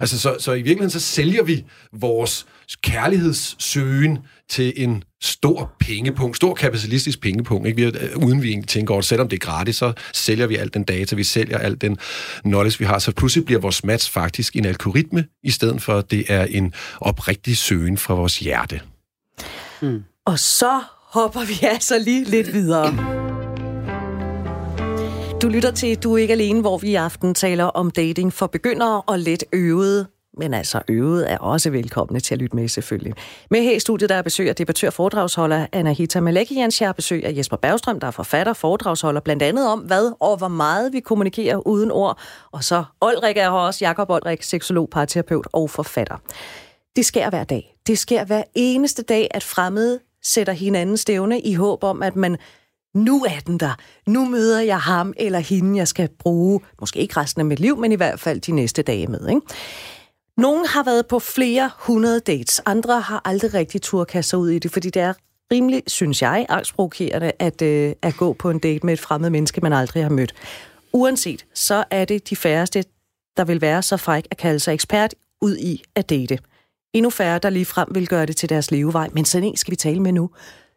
Altså, så, så i virkeligheden, så sælger vi vores kærlighedssøgen til en stor pengepunkt, stor kapitalistisk pengepunkt, ikke? Vi, er- uden vi egentlig tænker over det. Selvom det er gratis, så sælger vi al den data, vi sælger al den knowledge, vi har. Så pludselig bliver vores match faktisk en algoritme, i stedet for at det er en oprigtig søgen fra vores hjerte. Og så hopper vi altså lige lidt videre. Du lytter til Du er ikke alene, hvor vi i aften taler om dating for begyndere og lidt øvede. Men altså, øvet er også velkomne til at lytte med, selvfølgelig. Med her i studiet, der er besøg af debattør foredragsholder Anahita Malekians. Jeg besøg af Jesper Bergstrøm, der er forfatter og foredragsholder, blandt andet om, hvad og hvor meget vi kommunikerer uden ord. Og så Olrik er her også, Jakob Olrik, seksolog, parterapeut og forfatter. Det sker hver dag. Det sker hver eneste dag, at fremmede sætter hinanden stævne i håb om, at man nu er den der. Nu møder jeg ham eller hende, jeg skal bruge, måske ikke resten af mit liv, men i hvert fald de næste dage med. Ikke? Nogle har været på flere hundrede dates. Andre har aldrig rigtig turkastet sig ud i det, fordi det er rimelig, synes jeg, angstprovokerende at, øh, at gå på en date med et fremmed menneske, man aldrig har mødt. Uanset, så er det de færreste, der vil være så fræk at kalde sig ekspert ud i at date. Endnu færre, der lige frem vil gøre det til deres levevej, men sådan en skal vi tale med nu.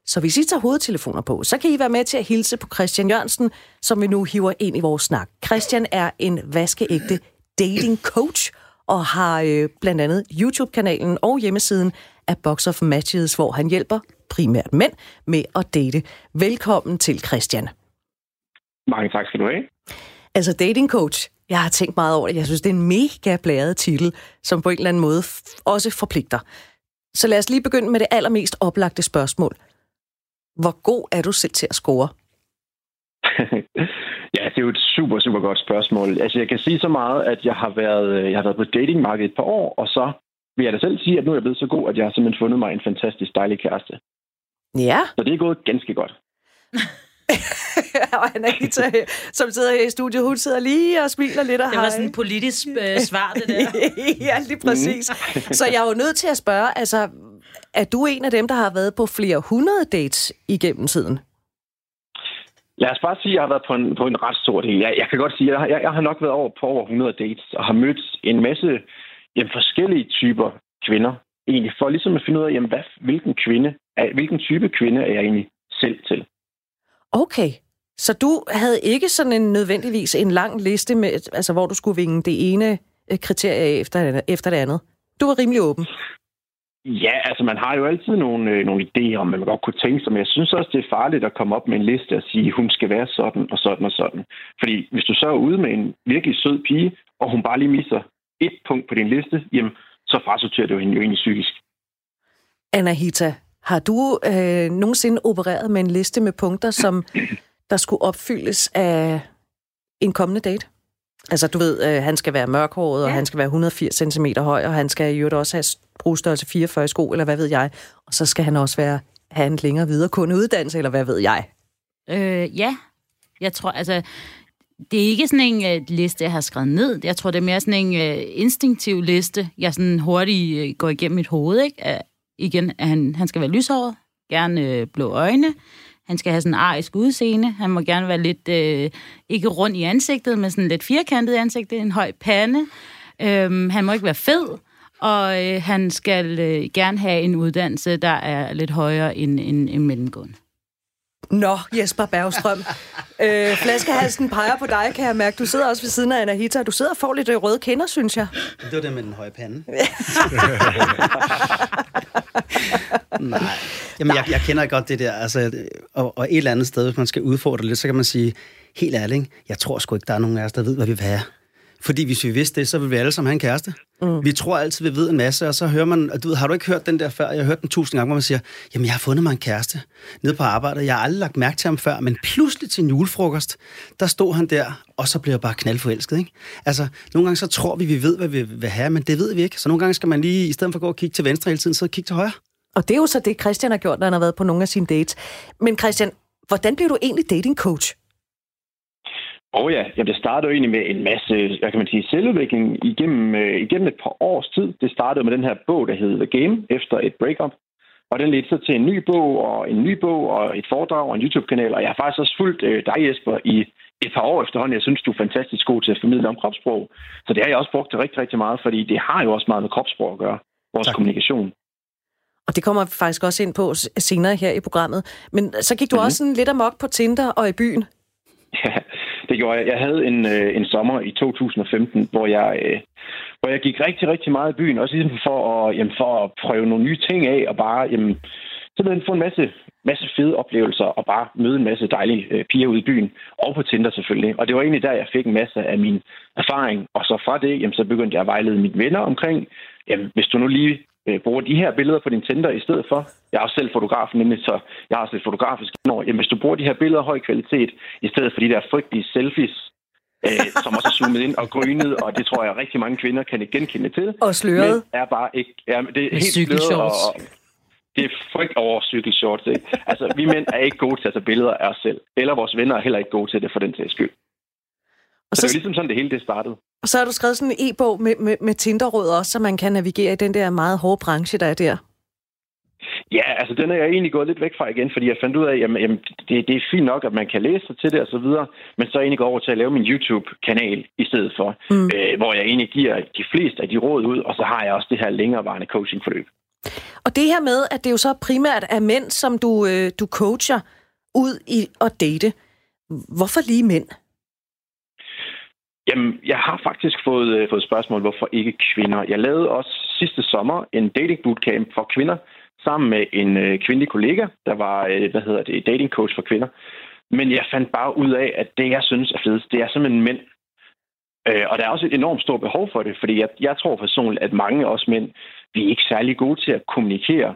Så hvis I tager hovedtelefoner på, så kan I være med til at hilse på Christian Jørgensen, som vi nu hiver ind i vores snak. Christian er en vaskeægte dating coach, og har øh, blandt andet YouTube-kanalen og hjemmesiden af Box of Matches, hvor han hjælper primært mænd med at date. Velkommen til Christian. Mange tak skal du have. Altså dating coach, jeg har tænkt meget over det. Jeg synes, det er en mega blæret titel, som på en eller anden måde også forpligter. Så lad os lige begynde med det allermest oplagte spørgsmål. Hvor god er du selv til at score? Ja, det er jo et super, super godt spørgsmål. Altså, jeg kan sige så meget, at jeg har været, jeg har været på datingmarkedet et par år, og så vil jeg da selv sige, at nu er jeg blevet så god, at jeg har simpelthen fundet mig en fantastisk dejlig kæreste. Ja, Så det er gået ganske godt. og Anita, som sidder her i studiet, hun sidder lige og smiler lidt og Det var hej. sådan et politisk øh, svar, det der. ja, lige præcis. Så jeg er jo nødt til at spørge, altså, er du en af dem, der har været på flere hundrede dates igennem tiden? Lad os bare sige, at jeg har været på en, på en ret stor del. Jeg, jeg kan godt sige, at jeg, jeg, jeg har nok været over på over 100 dates, og har mødt en masse jamen, forskellige typer kvinder. Egentlig for ligesom at finde ud af, jamen, hvad, hvilken, kvinde, hvilken type kvinde er jeg egentlig selv til. Okay. Så du havde ikke sådan en nødvendigvis en lang liste, med, altså, hvor du skulle vinge det ene øh, kriterie efter, efter det andet? Du var rimelig åben. Ja, altså man har jo altid nogle, øh, nogle idéer om, man godt kunne tænke sig, men jeg synes også, det er farligt at komme op med en liste og sige, hun skal være sådan og sådan og sådan. Fordi hvis du så er ude med en virkelig sød pige, og hun bare lige misser et punkt på din liste, jamen, så frasorterer jo hende jo egentlig psykisk. Anahita, har du øh, nogensinde opereret med en liste med punkter, som der skulle opfyldes af en kommende date? Altså, du ved, øh, han skal være mørkhåret, og Ja. han skal være 180 cm høj, og han skal i øvrigt også have brugstørrelse 44 i sko, eller hvad ved jeg. Og så skal han også være, have en længere videregående uddannelse, eller hvad ved jeg. Øh, ja, jeg tror, altså, det er ikke sådan en uh, liste, jeg har skrevet ned. Jeg tror, det er mere sådan en uh, instinktiv liste, jeg sådan hurtigt uh, går igennem mit hoved. Ikke? Uh, igen, at han, han skal være lyshåret, gerne uh, blå øjne, han skal have sådan en arisk udseende, han må gerne være lidt, øh, ikke rund i ansigtet, men sådan lidt firkantet i ansigtet, en høj pande. Øhm, han må ikke være fed, og øh, han skal øh, gerne have en uddannelse, der er lidt højere end en, en mellemgående. Nå, Jesper Bergstrøm. øh, flaskehalsen peger på dig, kan jeg mærke. Du sidder også ved siden af Anahita. Du sidder og får lidt øh, røde kender, synes jeg. Det var det med den høje pande. Nej. Jamen, jeg, jeg kender godt det der. Altså, og, og et eller andet sted, hvis man skal udfordre lidt, så kan man sige, helt ærligt, jeg tror sgu ikke, der er nogen af os, der ved, hvad vi vil have. Fordi hvis vi vidste det, så ville vi alle sammen have en kæreste. Mm. Vi tror altid, vi ved en masse, og så hører man, du ved, har du ikke hørt den der før? Jeg har hørt den tusind gange, hvor man siger, jamen jeg har fundet mig en kæreste nede på arbejdet. Jeg har aldrig lagt mærke til ham før, men pludselig til en julefrokost, der stod han der, og så blev jeg bare knaldforelsket. Ikke? Altså, nogle gange så tror vi, vi ved, hvad vi vil have, men det ved vi ikke. Så nogle gange skal man lige, i stedet for at gå og kigge til venstre hele tiden, så kigge til højre. Og det er jo så det, Christian har gjort, når han har været på nogle af sine dates. Men Christian, hvordan blev du egentlig dating coach? Åh oh ja, ja, det startede jo egentlig med en masse, hvad kan man sige, selvudvikling igennem, øh, igennem et par års tid. Det startede med den her bog, der hedder Game, efter et breakup. Og den ledte så til en ny bog, og en ny bog, og et foredrag, og en YouTube-kanal. Og jeg har faktisk også fulgt øh, dig, Jesper, i et par år efterhånden. Jeg synes, du er fantastisk god til at formidle om kropssprog. Så det har jeg også brugt til rigtig, rigtig meget, fordi det har jo også meget med kropssprog at gøre, vores tak. kommunikation. Og det kommer vi faktisk også ind på senere her i programmet. Men så gik du mm-hmm. også sådan lidt amok på Tinder og i byen. Ja, det gjorde jeg. Jeg havde en, øh, en sommer i 2015, hvor jeg, øh, hvor jeg gik rigtig, rigtig meget i byen. Også ligesom for at, jamen, for at prøve nogle nye ting af, og bare jamen, simpelthen få en masse, masse fede oplevelser, og bare møde en masse dejlige øh, piger ude i byen, og på Tinder selvfølgelig. Og det var egentlig der, jeg fik en masse af min erfaring. Og så fra det, jamen, så begyndte jeg at vejlede mine venner omkring, jamen, hvis du nu lige øh, bruger de her billeder på din Tinder i stedet for. Jeg er også selv fotograf, nemlig, så jeg har også et fotografisk når, jamen, hvis du bruger de her billeder af høj kvalitet, i stedet for de der frygtelige selfies, øh, som også er zoomet ind og grynet, og det tror jeg rigtig mange kvinder kan genkende til. Og sløret. Men er bare ikke... Ja, det er helt sløret, og, og det er frygt over cykelshorts. Ikke? Altså, vi mænd er ikke gode til at tage billeder af os selv. Eller vores venner er heller ikke gode til det, for den sags skyld. Og så, så det er ligesom sådan, det hele det startede. Og så har du skrevet sådan en e-bog med, med, med Tinderråd også, så man kan navigere i den der meget hårde branche, der er der. Ja, altså den er jeg egentlig gået lidt væk fra igen, fordi jeg fandt ud af, at jamen, jamen, det, det er fint nok, at man kan læse sig til det og så videre, men så er jeg egentlig gået over til at lave min YouTube-kanal i stedet for, mm. øh, hvor jeg egentlig giver de fleste af de råd ud, og så har jeg også det her længerevarende coachingforløb. Og det her med, at det jo så primært er mænd, som du, øh, du coacher ud i at date. Hvorfor lige mænd? Jamen, jeg har faktisk fået, øh, fået spørgsmål, hvorfor ikke kvinder. Jeg lavede også sidste sommer en dating bootcamp for kvinder, sammen med en øh, kvindelig kollega, der var, øh, hvad hedder det, dating coach for kvinder. Men jeg fandt bare ud af, at det, jeg synes er fedest, det er simpelthen mænd. Øh, og der er også et enormt stort behov for det, fordi jeg, jeg tror personligt, at mange af os mænd, vi er ikke særlig gode til at kommunikere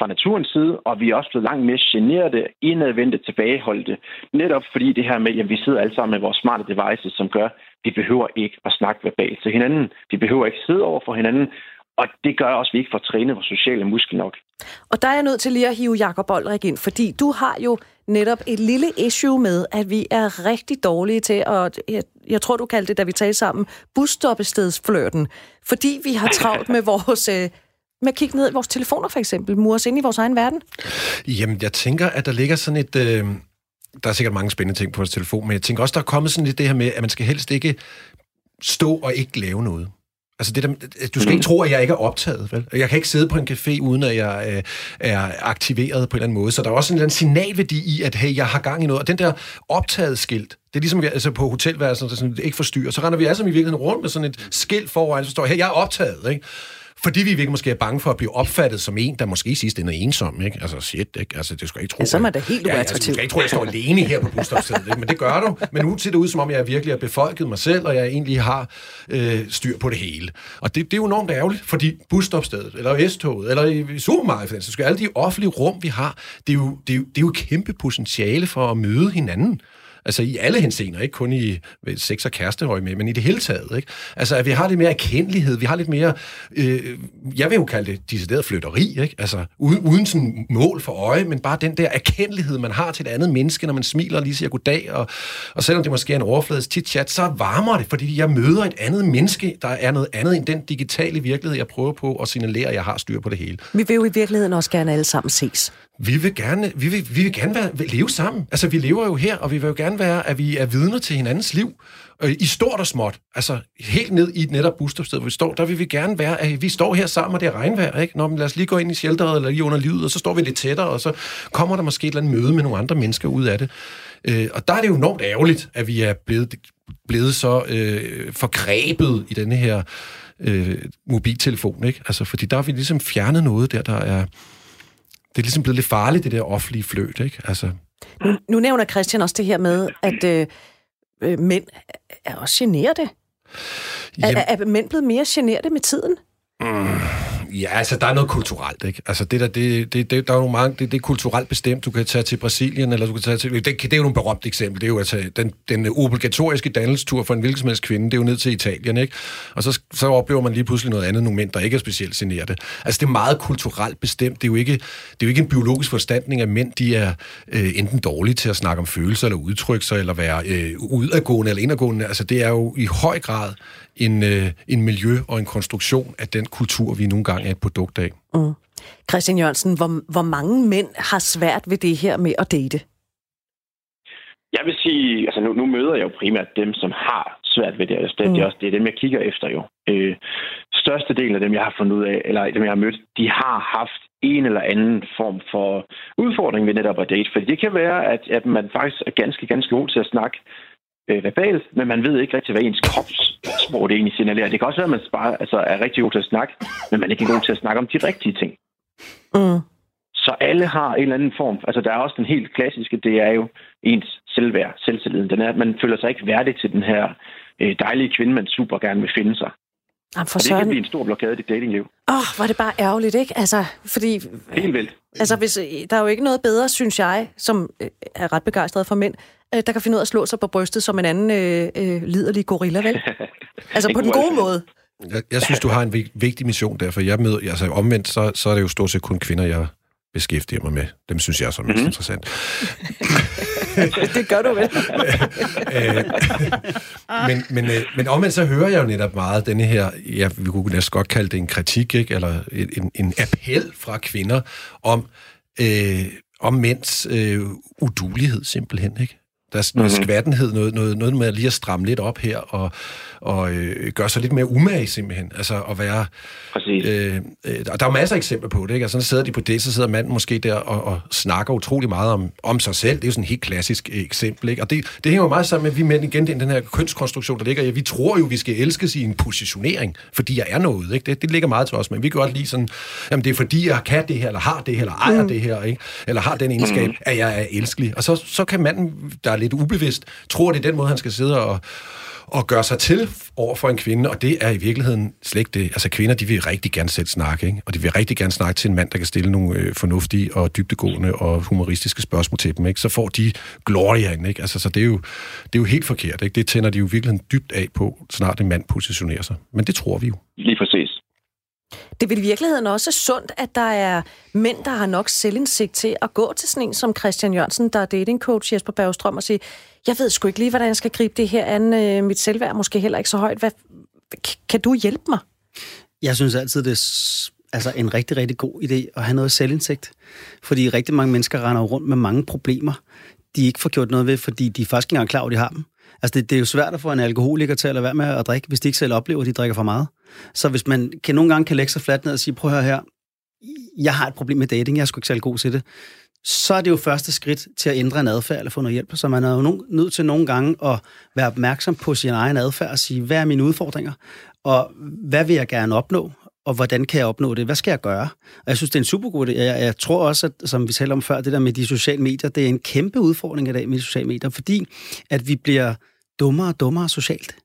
fra naturens side, og vi er også blevet langt mere generede, indadvendte, tilbageholdte. Netop fordi det her med, at vi sidder alle sammen med vores smarte devices, som gør, at vi behøver ikke at snakke verbalt til hinanden. Vi behøver ikke sidde over for hinanden, og det gør også, at vi ikke får trænet vores sociale muskel nok. Og der er jeg nødt til lige at hive Jakob Olrik ind, fordi du har jo netop et lille issue med, at vi er rigtig dårlige til at, jeg, jeg tror du kaldte det, da vi talte sammen, busstoppestedsflørten. Fordi vi har travlt med vores... Øh, med at kigge ned i vores telefoner for eksempel, mure os ind i vores egen verden? Jamen, jeg tænker, at der ligger sådan et... Øh, der er sikkert mange spændende ting på vores telefon, men jeg tænker også, der er kommet sådan lidt det her med, at man skal helst ikke stå og ikke lave noget. Altså det der, du skal ikke tro, at jeg ikke er optaget. Vel? Jeg kan ikke sidde på en café, uden at jeg øh, er aktiveret på en eller anden måde. Så der er også en eller anden signalværdi i, at hey, jeg har gang i noget. Og den der optaget skilt, det er ligesom altså på hotelværelsen, der sådan, ikke forstyrrer. Så render vi alle sammen i virkeligheden rundt med sådan et skilt foran, så står her, jeg er optaget. Ikke? Fordi vi virkelig måske er bange for at blive opfattet som en, der måske sidst ender ensom, ikke? Altså, shit, ikke? Altså, det skal jeg ikke tro. Ja, så er man da helt ja, altså, du skal ikke tro, at jeg står alene her på busstopstedet? Men det gør du. Men nu ser det ud, som om jeg virkelig har befolket mig selv, og jeg egentlig har øh, styr på det hele. Og det, det er jo enormt ærgerligt, fordi busstopstedet, eller S-toget, eller i supermarkedet, så skal alle de offentlige rum, vi har, det er jo, det er jo, det er jo kæmpe potentiale for at møde hinanden. Altså i alle henseender, ikke kun i sex- og kærestehøj med, men i det hele taget. Ikke? Altså at vi har lidt mere erkendelighed, vi har lidt mere, øh, jeg vil jo kalde det decideret flytteri, ikke? Altså uden, uden sådan mål for øje, men bare den der erkendelighed, man har til et andet menneske, når man smiler og lige siger goddag, og, og selvom det måske er en overflades chit-chat, så varmer det, fordi jeg møder et andet menneske, der er noget andet end den digitale virkelighed, jeg prøver på at signalere, at jeg har styr på det hele. Vi vil jo i virkeligheden også gerne alle sammen ses vi vil gerne, vi vil, vi vil gerne være, leve sammen. Altså, vi lever jo her, og vi vil jo gerne være, at vi er vidner til hinandens liv. Øh, I stort og småt. Altså, helt ned i et netop busstopsted, hvor vi står, der vil vi gerne være, at vi står her sammen, og det er regnvejr, ikke? Nå, men lad os lige gå ind i shelteret, eller lige under livet, og så står vi lidt tættere, og så kommer der måske et eller andet møde med nogle andre mennesker ud af det. Øh, og der er det jo enormt ærgerligt, at vi er blevet blevet så øh, forgrebet i denne her øh, mobiltelefon, ikke? Altså, fordi der har vi ligesom fjernet noget der, der er... Det er ligesom blevet lidt farligt, det der offentlige fløt, ikke? Altså, Nu, nu nævner Christian også det her med, at øh, øh, mænd er også generede. Er, er, mænd blevet mere generede med tiden? Ja, altså, der er noget kulturelt, ikke? Altså, det der, det, det, det, der er jo mange, det, det er kulturelt bestemt. Du kan tage til Brasilien, eller du kan tage til... Det, det er jo nogle berømte eksempel. Det er jo altså, den, den obligatoriske dannelsestur for en hvilken som helst kvinde, det er jo ned til Italien, ikke? Og så, så oplever man lige pludselig noget andet, nogle mænd, der ikke er specielt generede. Altså, det er meget kulturelt bestemt. Det er jo ikke, det er jo ikke en biologisk forstandning, at mænd, de er øh, enten dårlige til at snakke om følelser, eller udtrykke sig, eller være øh, udadgående eller indadgående. Altså, det er jo i høj grad en, øh, en miljø og en konstruktion af den kultur, vi nogle gange er et produkt af. Mm. Christian Jørgensen, hvor, hvor mange mænd har svært ved det her med at date? Jeg vil sige, altså nu, nu møder jeg jo primært dem, som har svært ved det. Altså det, mm. det, er også, det er dem, jeg kigger efter jo. Øh, størstedelen af dem, jeg har fundet ud af, eller dem, jeg har mødt, de har haft en eller anden form for udfordring ved netop at date. Fordi det kan være, at, at man faktisk er ganske, ganske god til at snakke øh, verbalt, men man ved ikke rigtig, hvad ens kropssprog det egentlig signalerer. Det kan også være, at man bare altså, er rigtig god til at snakke, men man er ikke god til at snakke om de rigtige ting. Mm. Så alle har en eller anden form. Altså, der er også den helt klassiske, det er jo ens selvværd, selvtilliden. Den er, at man føler sig ikke værdig til den her øh, dejlige kvinde, man super gerne vil finde sig. Jamen for Og det kan søren. blive en stor blokade i dit datingliv. Åh, oh, var det bare ærgerligt, ikke? Altså, fordi... Helt vildt. Altså, hvis, der er jo ikke noget bedre, synes jeg, som øh, er ret begejstret for mænd, øh, der kan finde ud af at slå sig på brystet som en anden øh, øh, liderlig gorilla, vel? Altså, på den god gode måde. Jeg, jeg synes, du har en vig- vigtig mission der, for jeg møder, altså omvendt, så, så er det jo stort set kun kvinder, jeg beskæftiger mig med. Dem synes jeg er så mest mm-hmm. interessant. det gør du vel. Øh, men, men, øh, men omvendt så hører jeg jo netop meget denne her, ja, vi kunne næsten godt kalde det en kritik, ikke? eller en, en appel fra kvinder om, øh, om mænds øh, udulighed simpelthen, ikke? Der er sådan noget mm-hmm. skvattenhed, noget, noget, noget med lige at stramme lidt op her, og, og øh, gøre sig lidt mere umage simpelthen. Altså at være... Præcis. Øh, øh, og der er masser af eksempler på det, ikke? Altså, så sidder de på det, så sidder manden måske der og, og snakker utrolig meget om, om sig selv. Det er jo sådan et helt klassisk øh, eksempel, ikke? Og det, det hænger jo meget sammen med, at vi mænd igen, det er den her kønskonstruktion, der ligger i, vi tror jo, vi skal elskes i en positionering, fordi jeg er noget, ikke? Det, det ligger meget til os, men vi kan godt lide sådan, jamen det er fordi, jeg kan det her, eller har det her, eller ejer mm. det her, ikke? Eller har den egenskab, mm. at jeg er elskelig. Og så, så kan manden, der er lidt ubevidst, tror, det er den måde, han skal sidde og og gøre sig til over for en kvinde, og det er i virkeligheden slet ikke det. Altså kvinder, de vil rigtig gerne selv snakke, ikke? og de vil rigtig gerne snakke til en mand, der kan stille nogle øh, fornuftige og dybtegående og humoristiske spørgsmål til dem. Ikke? Så får de gloriaen, ikke? Altså, så det er, jo, det er jo helt forkert. Ikke? Det tænder de jo virkelig dybt af på, snart en mand positionerer sig. Men det tror vi jo. Lige præcis. Det er vel i virkeligheden også sundt, at der er mænd, der har nok selvindsigt til at gå til sådan en som Christian Jørgensen, der er datingcoach Jesper Bergstrøm, og sige, jeg ved sgu ikke lige, hvordan jeg skal gribe det her an. Øh, mit selvværd er måske heller ikke så højt. Hvad, kan du hjælpe mig? Jeg synes altid, det er altså en rigtig, rigtig god idé at have noget selvindsigt. Fordi rigtig mange mennesker render rundt med mange problemer, de ikke får gjort noget ved, fordi de faktisk ikke engang er klar over, at de har dem. Altså, det, det er jo svært at få en alkoholiker til at lade være med at drikke, hvis de ikke selv oplever, at de drikker for meget. Så hvis man kan nogle gange kan lægge sig fladt ned og sige, prøv at høre her, jeg har et problem med dating, jeg er sgu ikke særlig god til det, så er det jo første skridt til at ændre en adfærd eller få noget hjælp. Så man er jo nogen, nødt til nogle gange at være opmærksom på sin egen adfærd og sige, hvad er mine udfordringer, og hvad vil jeg gerne opnå, og hvordan kan jeg opnå det? Hvad skal jeg gøre? Og jeg synes, det er en super god idé. Jeg, jeg tror også, at, som vi talte om før, det der med de sociale medier, det er en kæmpe udfordring i dag med de sociale medier, fordi at vi bliver dummere og dummere socialt.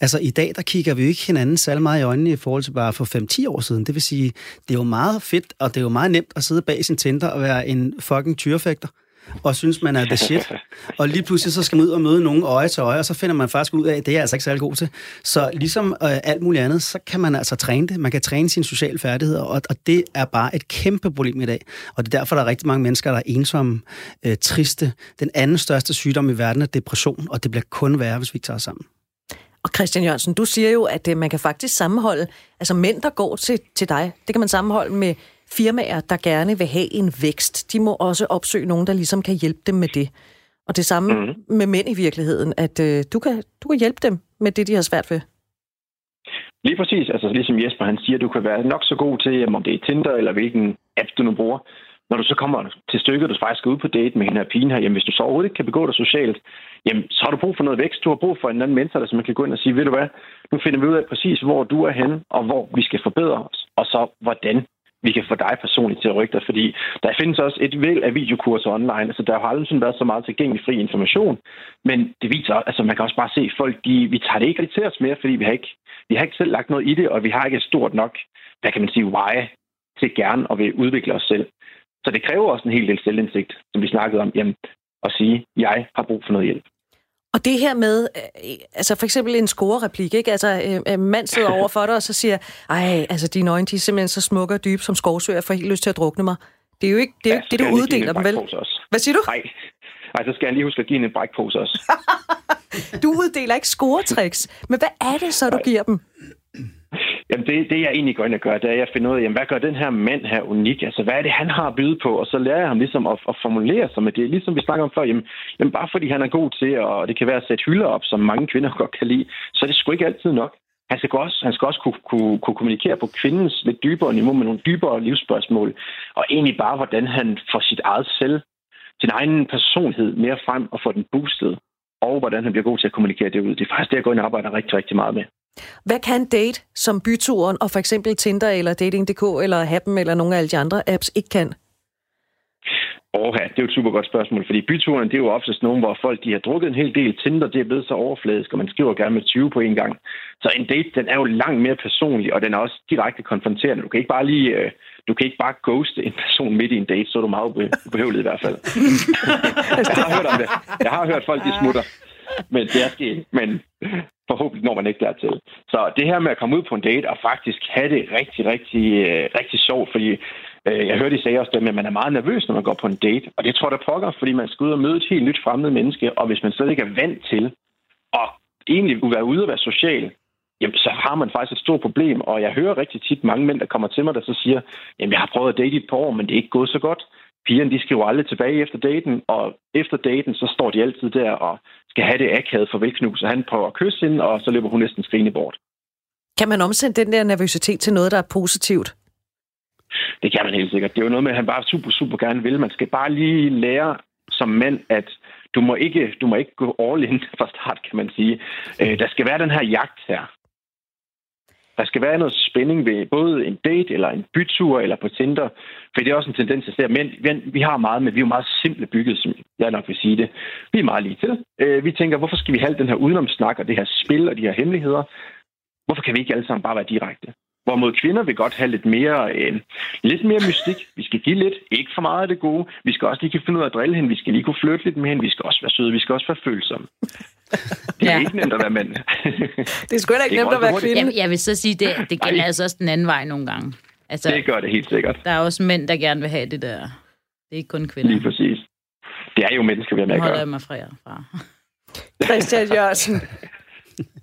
Altså i dag, der kigger vi jo ikke hinanden særlig meget i øjnene i forhold til bare for 5-10 år siden. Det vil sige, det er jo meget fedt, og det er jo meget nemt at sidde bag sin Tinder og være en fucking tyrefægter og synes, man er the shit. Og lige pludselig så skal man ud og møde nogen øje til øje, og så finder man faktisk ud af, at det er jeg altså ikke særlig god til. Så ligesom øh, alt muligt andet, så kan man altså træne det. Man kan træne sine sociale færdigheder, og, og det er bare et kæmpe problem i dag. Og det er derfor, der er rigtig mange mennesker, der er ensomme, øh, triste. Den anden største sygdom i verden er depression, og det bliver kun værre, hvis vi ikke tager os sammen. Og Christian Jørgensen, du siger jo, at øh, man kan faktisk sammenholde, altså mænd, der går til, til dig, det kan man sammenholde med firmaer, der gerne vil have en vækst. De må også opsøge nogen, der ligesom kan hjælpe dem med det. Og det samme mm. med mænd i virkeligheden, at øh, du, kan, du kan hjælpe dem med det, de har svært ved. Lige præcis. Altså ligesom Jesper han siger, du kan være nok så god til, om det er Tinder eller hvilken app du nu bruger når du så kommer til stykket, du faktisk skal ud på date med hende her pigen her, jamen hvis du så overhovedet ikke kan begå dig socialt, jamen så har du brug for noget vækst. Du har brug for en anden mentor, der så man kan gå ind og sige, ved du hvad, nu finder vi ud af præcis, hvor du er henne, og hvor vi skal forbedre os, og så hvordan vi kan få dig personligt til at rykke dig, fordi der findes også et væld af videokurser online. Altså, der har aldrig været så meget tilgængelig fri information, men det viser, altså man kan også bare se, folk, de, vi tager det ikke rigtig til os mere, fordi vi har, ikke, vi har ikke selv lagt noget i det, og vi har ikke et stort nok, hvad kan man sige, why til gerne at vil udvikle os selv. Så det kræver også en hel del selvindsigt, som vi snakkede om, jamen, at sige, jeg har brug for noget hjælp. Og det her med, øh, altså for eksempel en score-replik, ikke? Altså, øh, mand sidder over for dig, og så siger, ej, altså dine øjne, de er simpelthen så smukke og dybe som skovsøer, jeg får helt lyst til at drukne mig. Det er jo ikke det, er ja, det du uddeler dem, vel? Også. Hvad siger du? Nej. Ej, så skal jeg lige huske at give en brækpose også. du uddeler ikke scoretricks, men hvad er det så, du giver dem? Jamen det, det, jeg egentlig går ind og gør, det er, at jeg finder ud af, jamen, hvad gør den her mand her unik? Altså, hvad er det, han har at byde på? Og så lærer jeg ham ligesom at, at formulere sig med det. Ligesom vi snakker om før, jamen, jamen bare fordi han er god til, og det kan være at sætte hylder op, som mange kvinder godt kan lide, så er det sgu ikke altid nok. Han skal også, han skal også kunne, kunne, kunne kommunikere på kvindens lidt dybere niveau med nogle dybere livsspørgsmål. Og egentlig bare, hvordan han får sit eget selv, sin egen personlighed mere frem og får den boostet. Og hvordan han bliver god til at kommunikere det ud. Det er faktisk det, jeg går ind og arbejder rigtig, rigtig meget med. Hvad kan date, som byturen og for eksempel Tinder eller Dating.dk eller Happen eller nogle af alle de andre apps ikke kan? Åh, det er jo et super godt spørgsmål, fordi byturen, det er jo oftest nogen, hvor folk de har drukket en hel del Tinder, det er blevet så overfladisk, og man skriver gerne med 20 på en gang. Så en date, den er jo langt mere personlig, og den er også direkte konfronterende. Du kan ikke bare lige, øh, du kan ikke bare ghoste en person midt i en date, så er du meget ubehøvlet i hvert fald. jeg har hørt om det. Jeg har hørt folk, de smutter. Men det er sket. Men forhåbentlig når man ikke dertil. Så det her med at komme ud på en date og faktisk have det rigtig, rigtig, øh, rigtig sjovt, fordi øh, jeg hørte, I sagde også det, at man er meget nervøs, når man går på en date. Og det tror jeg, der pokker, fordi man skal ud og møde et helt nyt fremmed menneske, og hvis man slet ikke er vant til at egentlig være ude og være social, jamen, så har man faktisk et stort problem. Og jeg hører rigtig tit mange mænd, der kommer til mig, der så siger, jamen jeg har prøvet at date i et par år, men det er ikke gået så godt pigerne, de skriver aldrig tilbage efter daten, og efter daten, så står de altid der og skal have det akavet for velknus, og han prøver at kysse hende, og så løber hun næsten skrigende bort. Kan man omsætte den der nervøsitet til noget, der er positivt? Det kan man helt sikkert. Det er jo noget med, at han bare super, super gerne vil. Man skal bare lige lære som mand, at du må ikke, du må ikke gå all in fra start, kan man sige. Øh, der skal være den her jagt her. Der skal være noget spænding ved både en date, eller en bytur, eller på Tinder. For det er også en tendens, at men vi har meget, men vi er jo meget simple bygget, som jeg nok vil sige det. Vi er meget lige til. Øh, vi tænker, hvorfor skal vi have den her udenomsnak, og det her spil, og de her hemmeligheder? Hvorfor kan vi ikke alle sammen bare være direkte? Hvorimod kvinder vil godt have lidt mere, øh, lidt mere mystik. Vi skal give lidt, ikke for meget af det gode. Vi skal også lige kunne finde ud af at drille hende. Vi skal lige kunne flytte lidt med hende. Vi skal også være søde. Vi skal også være følsomme. Det er ja. ikke nemt at være mand. det er sgu ikke nemt at være kvinde. Jeg, jeg vil så sige, det, det gælder altså også den anden vej nogle gange. Altså, det gør det helt sikkert. Der er også mænd, der gerne vil have det der. Det er ikke kun kvinder. Lige præcis. Det er jo mennesker, vi har med at gøre. holder mig fra. Christian Jørgensen.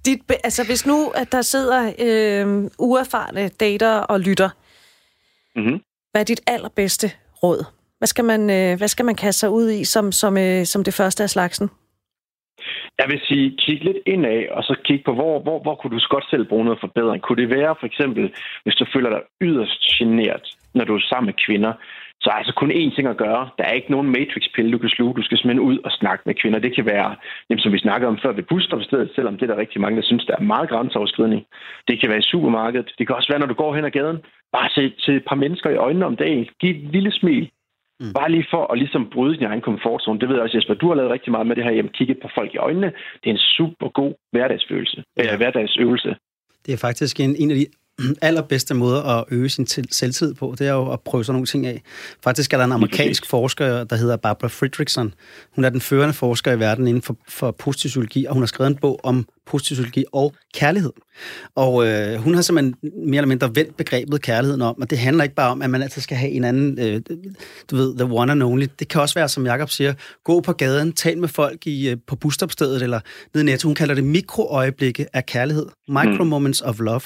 Dit, altså hvis nu, at der sidder øh, uerfarne dater og lytter, mm-hmm. hvad er dit allerbedste råd? Hvad skal man, øh, hvad skal man kaste sig ud i som, som, øh, som det første af slagsen? Jeg vil sige, kig lidt indad, og så kig på, hvor, hvor, hvor kunne du godt selv bruge noget forbedring. Kunne det være for eksempel, hvis du føler dig yderst generet, når du er sammen med kvinder, så er altså kun én ting at gøre. Der er ikke nogen matrix-pille, du kan sluge. Du skal simpelthen ud og snakke med kvinder. Det kan være, jamen, som vi snakkede om før, ved busstopstedet, selvom det er der rigtig mange, der synes, der er meget grænseoverskridning. Det kan være i supermarkedet. Det kan også være, når du går hen ad gaden. Bare se til et par mennesker i øjnene om dagen. Giv et lille smil. Mm. Bare lige for at ligesom bryde din egen komfortzone. Det ved jeg også, Jesper. Du har lavet rigtig meget med det her. Jamen, kigge på folk i øjnene. Det er en super god hverdagsfølelse. Ja. Eller hverdagsøvelse. Det er faktisk en, en af de allerbedste måder at øge sin selvtid på, det er jo at prøve sådan nogle ting af. Faktisk er der en amerikansk forsker, der hedder Barbara Fredrickson. Hun er den førende forsker i verden inden for, for positiv psykologi, og hun har skrevet en bog om positiv psykologi og kærlighed. Og øh, hun har simpelthen mere eller mindre vendt begrebet kærligheden om, og det handler ikke bare om, at man altid skal have en anden, øh, du ved, the one and only. Det kan også være, som Jakob siger, gå på gaden, tal med folk i, øh, på busstopstedet eller nede i Netto. Hun kalder det mikroøjeblikke af kærlighed. Micro moments of love.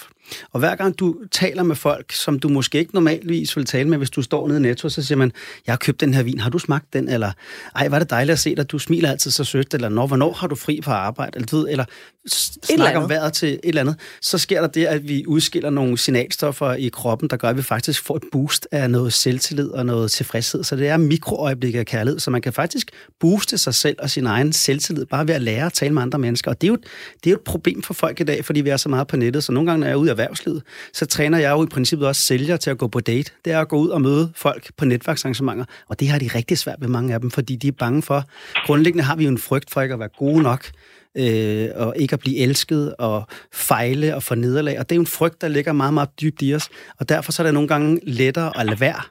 Og hver gang du taler med folk, som du måske ikke normalvis vil tale med, hvis du står nede i Netto, så siger man, jeg har købt den her vin, har du smagt den? Eller, ej, var det dejligt at se dig, du smiler altid så sødt, eller når, hvornår har du fri fra arbejde? Eller, du ved, eller snakker om vejret til et eller andet, så sker der det, at vi udskiller nogle signalstoffer i kroppen, der gør, at vi faktisk får et boost af noget selvtillid og noget tilfredshed. Så det er mikroøjeblikke af kærlighed, så man kan faktisk booste sig selv og sin egen selvtillid bare ved at lære at tale med andre mennesker. Og det er jo, det er jo et problem for folk i dag, fordi vi er så meget på nettet. Så nogle gange, når jeg er ude i erhvervslivet, så træner jeg jo i princippet også sælgere til at gå på date. Det er at gå ud og møde folk på netværksarrangementer, og det har de rigtig svært ved mange af dem, fordi de er bange for, grundlæggende har vi jo en frygt for ikke at være gode nok, øh, og ikke at blive elsket, og fejle og få nederlag. Og det er jo en frygt, der ligger meget, meget dybt i os. Og derfor så er det nogle gange lettere at lade være,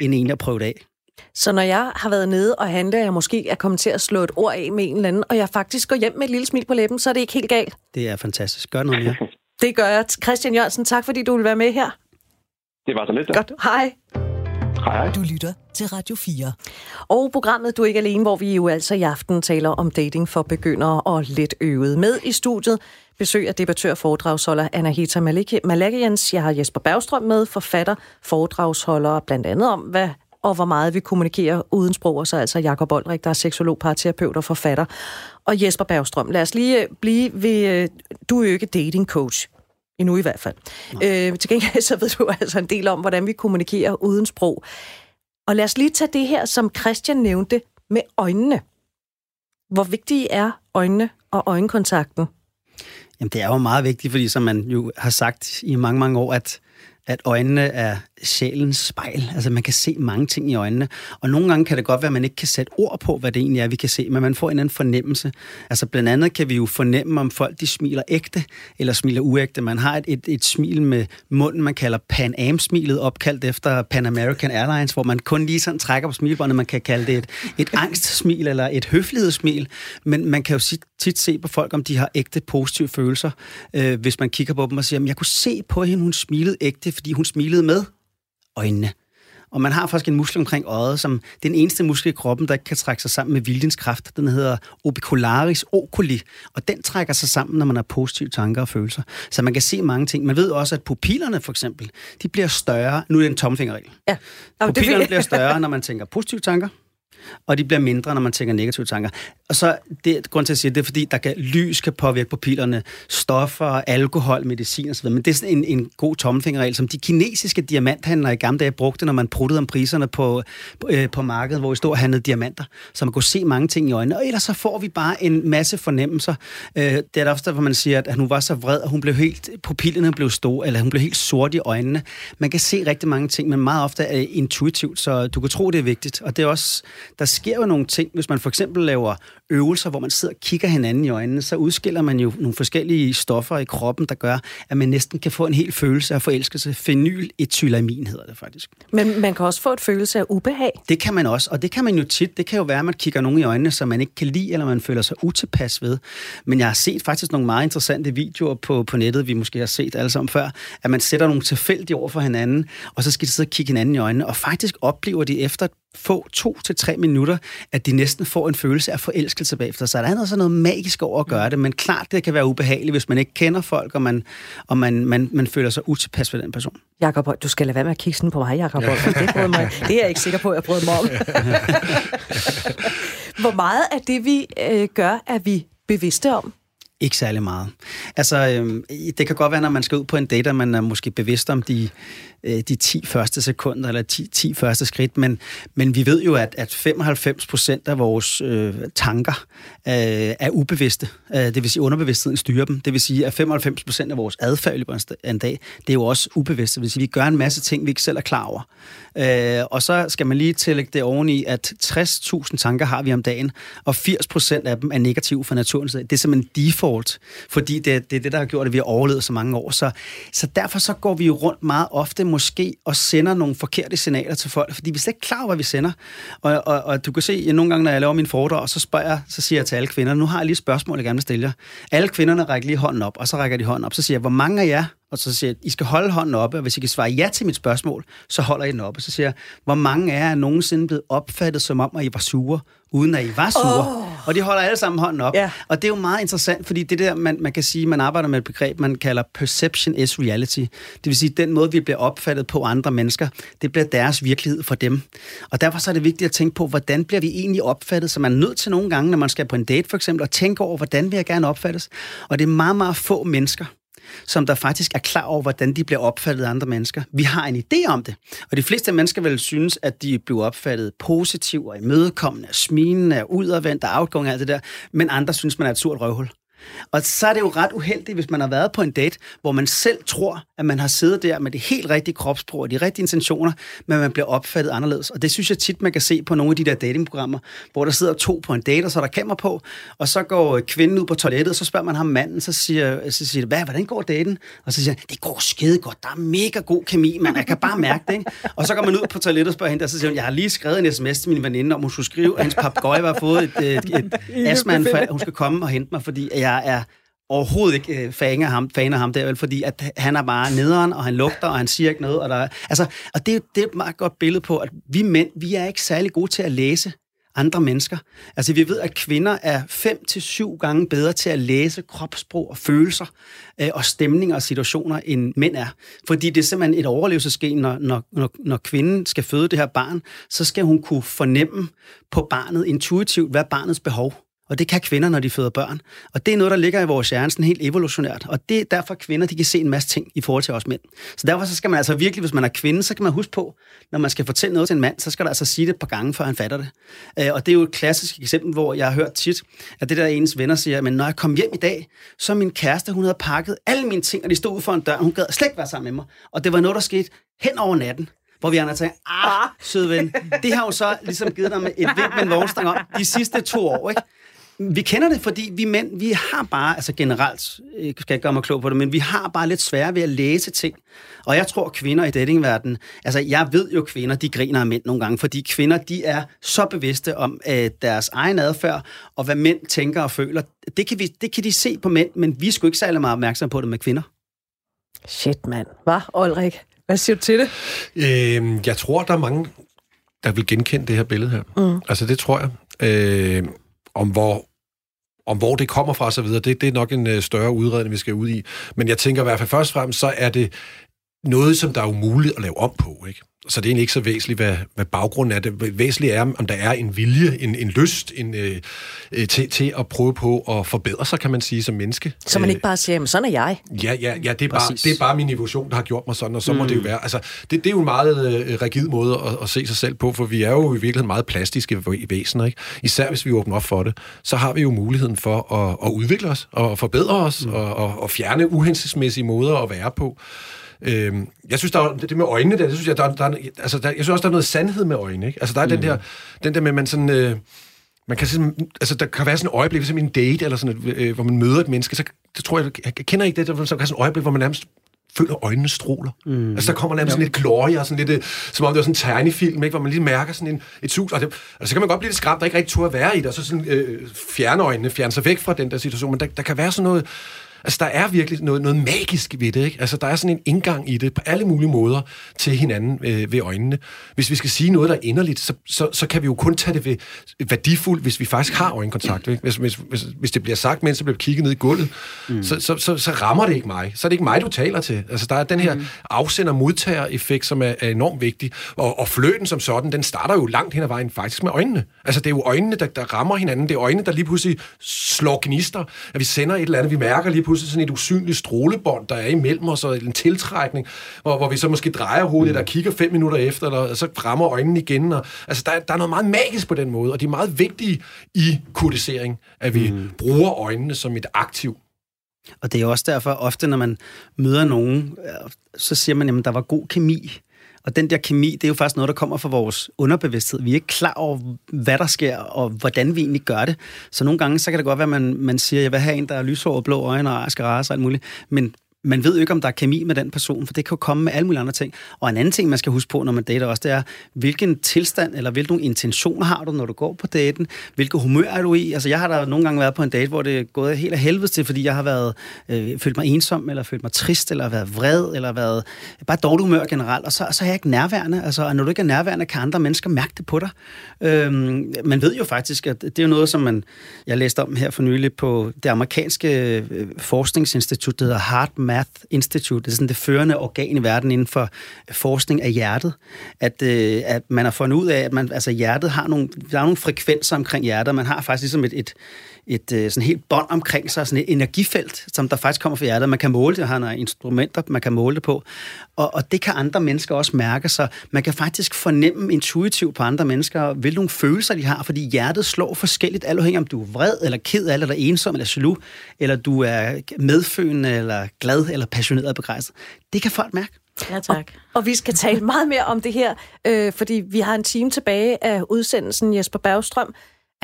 end egentlig at prøve det af. Så når jeg har været nede og handle, og jeg måske er kommet til at slå et ord af med en eller anden, og jeg faktisk går hjem med et lille smil på læben, så er det ikke helt galt. Det er fantastisk. Gør noget mere. Det gør jeg. Christian Jørgensen, tak fordi du vil være med her. Det var så lidt. Godt. Hej. Hej, hej. Du lytter til Radio 4. Og programmet Du er ikke alene, hvor vi jo altså i aften taler om dating for begyndere og lidt øvet. Med i studiet besøg af debattør og foredragsholder Anahita Malakians. Jeg har Jesper Bergstrøm med, forfatter, foredragsholder, blandt andet om, hvad og hvor meget vi kommunikerer uden sprog, og så altså Jakob Oldrik, der er seksolog, parterapeut og forfatter. Og Jesper Bergstrøm, lad os lige blive ved, du er jo ikke dating coach. Endnu i hvert fald. Øh, til gengæld så ved du altså en del om, hvordan vi kommunikerer uden sprog. Og lad os lige tage det her, som Christian nævnte, med øjnene. Hvor vigtige er øjnene og øjenkontakten? Jamen, det er jo meget vigtigt, fordi som man jo har sagt i mange, mange år, at, at øjnene er sjælens spejl. Altså, man kan se mange ting i øjnene. Og nogle gange kan det godt være, at man ikke kan sætte ord på, hvad det egentlig er, vi kan se, men man får en anden fornemmelse. Altså, blandt andet kan vi jo fornemme, om folk de smiler ægte eller smiler uægte. Man har et, et, et smil med munden, man kalder Pan Am-smilet, opkaldt efter Pan American Airlines, hvor man kun lige sådan trækker på smilbåndet. Man kan kalde det et, et angstsmil eller et høflighedssmil. Men man kan jo sige, tit se på folk, om de har ægte positive følelser, øh, hvis man kigger på dem og siger, jeg kunne se på hende, hun smilede ægte, fordi hun smilede med øjnene. Og man har faktisk en muskel omkring øjet, som den eneste muskel i kroppen, der ikke kan trække sig sammen med viljens kraft. Den hedder orbicularis oculi, og den trækker sig sammen, når man har positive tanker og følelser. Så man kan se mange ting. Man ved også, at pupillerne for eksempel, de bliver større. Nu er det en tomfingerregel. Ja. Pupillerne det... bliver større, når man tænker positive tanker, og de bliver mindre, når man tænker negative tanker. Og så, det, grund til at sige det er, fordi der kan, lys kan påvirke pupillerne, stoffer, alkohol, medicin osv., men det er sådan en, en god tommelfingerregel, som de kinesiske diamanthandlere i gamle dage brugte, når man pruttede om priserne på, på, øh, på markedet, hvor vi stod og handlede diamanter, så man kunne se mange ting i øjnene, og ellers så får vi bare en masse fornemmelser. Øh, det er der også hvor man siger, at hun var så vred, og hun blev helt, pupillerne blev store, eller hun blev helt sort i øjnene. Man kan se rigtig mange ting, men meget ofte er intuitivt, så du kan tro, det er vigtigt. Og det er også, der sker jo nogle ting, hvis man for eksempel laver øvelser, hvor man sidder og kigger hinanden i øjnene, så udskiller man jo nogle forskellige stoffer i kroppen, der gør, at man næsten kan få en hel følelse af forelskelse. Fenyletylamin hedder det faktisk. Men man kan også få et følelse af ubehag. Det kan man også, og det kan man jo tit. Det kan jo være, at man kigger nogen i øjnene, som man ikke kan lide, eller man føler sig utilpas ved. Men jeg har set faktisk nogle meget interessante videoer på, på nettet, vi måske har set alle sammen før, at man sætter nogle tilfældige over for hinanden, og så skal de sidde og kigge hinanden i øjnene, og faktisk oplever de efter få to til tre minutter, at de næsten får en følelse af forelskelse bagefter. Så der er noget, noget magisk over at gøre det, men klart, det kan være ubehageligt, hvis man ikke kender folk, og man, og man, man, man føler sig utilpas ved den person. Jakob, du skal lade være med at kigge sådan på mig, Jakob. Ja. Det, mig, det er jeg ikke sikker på, at jeg prøver mig om. Hvor meget af det, vi øh, gør, er vi bevidste om? Ikke særlig meget. Altså, øh, det kan godt være, når man skal ud på en date, at man er måske bevidst om de øh, de 10 første sekunder, eller 10, 10 første skridt, men, men vi ved jo, at, at 95 procent af vores øh, tanker øh, er ubevidste. Øh, det vil sige, underbevidstheden styrer dem. Det vil sige, at 95 procent af vores adfærd i løbet af en dag, det er jo også ubevidst. Det vil sige, at vi gør en masse ting, vi ikke selv er klar over. Øh, og så skal man lige tillægge det oveni, at 60.000 tanker har vi om dagen, og 80 procent af dem er negative for naturen. Det er simpelthen default, fordi det, det er det, der har gjort, at vi har overlevet så mange år. Så, så derfor så går vi jo rundt meget ofte måske og sender nogle forkerte signaler til folk, fordi vi er slet ikke klar over, hvad vi sender. Og, og, og du kan se, at nogle gange, når jeg laver min foredrag, så spørger jeg, så siger jeg til alle kvinder, nu har jeg lige et spørgsmål, jeg gerne vil stille jer. Alle kvinderne rækker lige hånden op, og så rækker de hånden op. Så siger jeg, hvor mange af jer, og så siger jeg, I skal holde hånden oppe, og hvis I kan svare ja til mit spørgsmål, så holder I den oppe. Så siger jeg, hvor mange af jer er nogensinde blevet opfattet som om, at I var sure, uden at I var sure? Oh. Og de holder alle sammen hånden op. Ja. Og det er jo meget interessant, fordi det der, man, man kan sige, man arbejder med et begreb, man kalder perception is reality. Det vil sige, den måde, vi bliver opfattet på andre mennesker, det bliver deres virkelighed for dem. Og derfor så er det vigtigt at tænke på, hvordan bliver vi egentlig opfattet, så man er nødt til nogle gange, når man skal på en date for eksempel, at tænke over, hvordan vil jeg gerne opfattes. Og det er meget, meget få mennesker, som der faktisk er klar over, hvordan de bliver opfattet af andre mennesker. Vi har en idé om det, og de fleste mennesker vil synes, at de bliver opfattet positivt og imødekommende, smilende, udadvendt og outgoing og alt det der, men andre synes, man er et surt røvhul. Og så er det jo ret uheldigt, hvis man har været på en date, hvor man selv tror, at man har siddet der med det helt rigtige kropsprog og de rigtige intentioner, men man bliver opfattet anderledes. Og det synes jeg tit, man kan se på nogle af de der datingprogrammer, hvor der sidder to på en date, og så er der kamera på, og så går kvinden ud på toilettet, og så spørger man ham manden, så siger, så siger hvad, hvordan går daten? Og så siger han, det går skide godt, der er mega god kemi, man, jeg kan bare mærke det, ikke? Og så går man ud på toilettet og spørger hende, og så siger hun, jeg har lige skrevet en sms til min veninde, om hun skulle skrive, at hendes papegøje var fået et, et, et astmaanfald, hun skal komme og hente mig, fordi jeg er overhovedet ikke øh, fan af ham, fan af ham der, vel, fordi at han er bare nederen, og han lugter, og han siger ikke noget. Og, der, altså, og det, det er et meget godt billede på, at vi mænd, vi er ikke særlig gode til at læse andre mennesker. Altså, vi ved, at kvinder er fem til syv gange bedre til at læse kropssprog og følelser øh, og stemninger og situationer, end mænd er. Fordi det er simpelthen et overlevelsesgen, når, når, når, når kvinden skal føde det her barn, så skal hun kunne fornemme på barnet intuitivt, hvad barnets behov og det kan kvinder, når de føder børn. Og det er noget, der ligger i vores hjerne sådan helt evolutionært. Og det er derfor, kvinder de kan se en masse ting i forhold til os mænd. Så derfor så skal man altså virkelig, hvis man er kvinde, så kan man huske på, når man skal fortælle noget til en mand, så skal der altså sige det et par gange, før han fatter det. Øh, og det er jo et klassisk eksempel, hvor jeg har hørt tit, at det der ens venner siger, men når jeg kom hjem i dag, så min kæreste, hun havde pakket alle mine ting, og de stod ud for en dør, hun gad slet ikke være sammen med mig. Og det var noget, der skete hen over natten hvor vi andre tænker, ah, søde ven, det har jo så ligesom givet dig med et vink med en vognstang om de sidste to år, ikke? Vi kender det, fordi vi mænd, vi har bare, altså generelt, jeg skal ikke gøre mig klog på det, men vi har bare lidt svært ved at læse ting. Og jeg tror, kvinder i datingverdenen, altså jeg ved jo, kvinder, de griner af mænd nogle gange, fordi kvinder, de er så bevidste om uh, deres egen adfærd, og hvad mænd tænker og føler. Det kan, vi, det kan de se på mænd, men vi er sgu ikke særlig meget opmærksom på det med kvinder. Shit, mand. Hvad, Olrik? Hvad siger du til det? Øh, jeg tror, der er mange, der vil genkende det her billede her. Mm. Altså, det tror jeg. Øh, om hvor om hvor det kommer fra osv., det, det er nok en øh, større udredning, vi skal ud i. Men jeg tænker i hvert fald først og fremmest, så er det noget, som der er umuligt at lave om på. Ikke? Så det er egentlig ikke så væsentligt, hvad, hvad baggrunden er. Det væsentlige er, om der er en vilje, en, en lyst en, øh, øh, til, til at prøve på at forbedre sig, kan man sige, som menneske. Så man ikke bare siger, men sådan er jeg. Ja, ja, ja det, er bare, det er bare min evolution, der har gjort mig sådan, og så mm. må det jo være. Altså, det, det er jo en meget øh, rigid måde at, at se sig selv på, for vi er jo i virkeligheden meget plastiske væsener. Ikke? Især hvis vi åbner op for det, så har vi jo muligheden for at, at udvikle os, og forbedre os, mm. og, og, og fjerne uhensigtsmæssige måder at være på. Øhm, jeg synes, der er, det med øjnene, der, det synes jeg, der, der, altså, der, jeg synes også, der er noget sandhed med øjnene. Ikke? Altså, der er mm. den, der, den der med, man sådan... Øh, man kan sådan, altså, der kan være sådan et øjeblik, som en date, eller sådan et, øh, hvor man møder et menneske, så det tror jeg, jeg kender ikke det, der, så kan sådan et øjeblik, hvor man nærmest føler øjnene stråler. Mm. Altså, der kommer nærmest ja. sådan lidt glorie, og sådan lidt, øh, som om det var sådan en tegnefilm, ikke? hvor man lige mærker sådan en, et sus, og, det, og så kan man godt blive lidt skræmt, der ikke rigtig turde at være i det, og så sådan, øh, fjerne øjnene, fjerne sig væk fra den der situation, men der, der kan være sådan noget, Altså, der er virkelig noget, noget magisk ved det, ikke? Altså, der er sådan en indgang i det på alle mulige måder til hinanden øh, ved øjnene. Hvis vi skal sige noget, der er inderligt, så, så, så kan vi jo kun tage det ved værdifuldt, hvis vi faktisk har øjenkontakt. Ikke? Hvis, hvis, hvis, hvis det bliver sagt, mens det bliver kigget ned i gulvet, mm. så, så, så, så rammer det ikke mig. Så er det ikke mig, du taler til. Altså, der er den her mm. afsender-modtager-effekt, som er, er enormt vigtig. Og, og fløten som sådan, den starter jo langt hen ad vejen faktisk med øjnene. Altså, det er jo øjnene, der, der rammer hinanden. Det er øjnene, der lige pludselig slår gnister. At vi sender et eller andet, vi mærker lige pludselig pludselig sådan et usynligt strålebånd, der er imellem os, og en tiltrækning, hvor, hvor vi så måske drejer hovedet mm. og kigger fem minutter efter, eller så rammer øjnene igen. Og, altså, der, der er noget meget magisk på den måde, og det er meget vigtigt i kodisering, at vi mm. bruger øjnene som et aktiv. Og det er også derfor, ofte når man møder nogen, så siger man, at der var god kemi. Og den der kemi, det er jo faktisk noget, der kommer fra vores underbevidsthed. Vi er ikke klar over, hvad der sker, og hvordan vi egentlig gør det. Så nogle gange, så kan det godt være, at man, man siger, jeg vil have en, der er lyshåret, blå øjne og skal rase og alt muligt. Men man ved jo ikke, om der er kemi med den person, for det kan jo komme med alle mulige andre ting. Og en anden ting, man skal huske på, når man dater også, det er, hvilken tilstand eller hvilke intentioner har du, når du går på daten? Hvilket humør er du i? Altså, jeg har da nogle gange været på en date, hvor det er gået helt af helvede til, fordi jeg har været, øh, følt mig ensom, eller følt mig trist, eller været vred, eller været bare dårlig humør generelt, og så, så er jeg ikke nærværende. Altså, når du ikke er nærværende, kan andre mennesker mærke det på dig. Øhm, man ved jo faktisk, at det er jo noget, som man, jeg læste om her for nylig på det amerikanske øh, forskningsinstitut, der hedder Heart Math Institute. Det er sådan det førende organ i verden inden for øh, forskning af hjertet. At, øh, at man har fundet ud af, at man, altså hjertet har nogle, der er nogle frekvenser omkring hjertet. Man har faktisk ligesom et, et, et øh, sådan helt bånd omkring sig, sådan et energifelt, som der faktisk kommer fra hjertet. Man kan måle det, har nogle instrumenter, man kan måle det på. Og, og det kan andre mennesker også mærke, så man kan faktisk fornemme intuitivt på andre mennesker, hvilke nogle følelser de har, fordi hjertet slår forskelligt, alt afhængig om du er vred, eller ked af, eller ensom, eller jaloux, eller du er medfølende, eller glad, eller passioneret og begejstret. Det kan folk mærke. Ja, tak. Og, og vi skal tale meget mere om det her, øh, fordi vi har en time tilbage af udsendelsen Jesper Bergstrøm,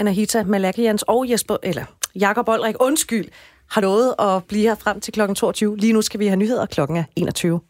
Anahita Malakians og Jesper, eller Jakob Olrik, undskyld, har lovet at blive her frem til kl. 22. Lige nu skal vi have nyheder, klokken er 21.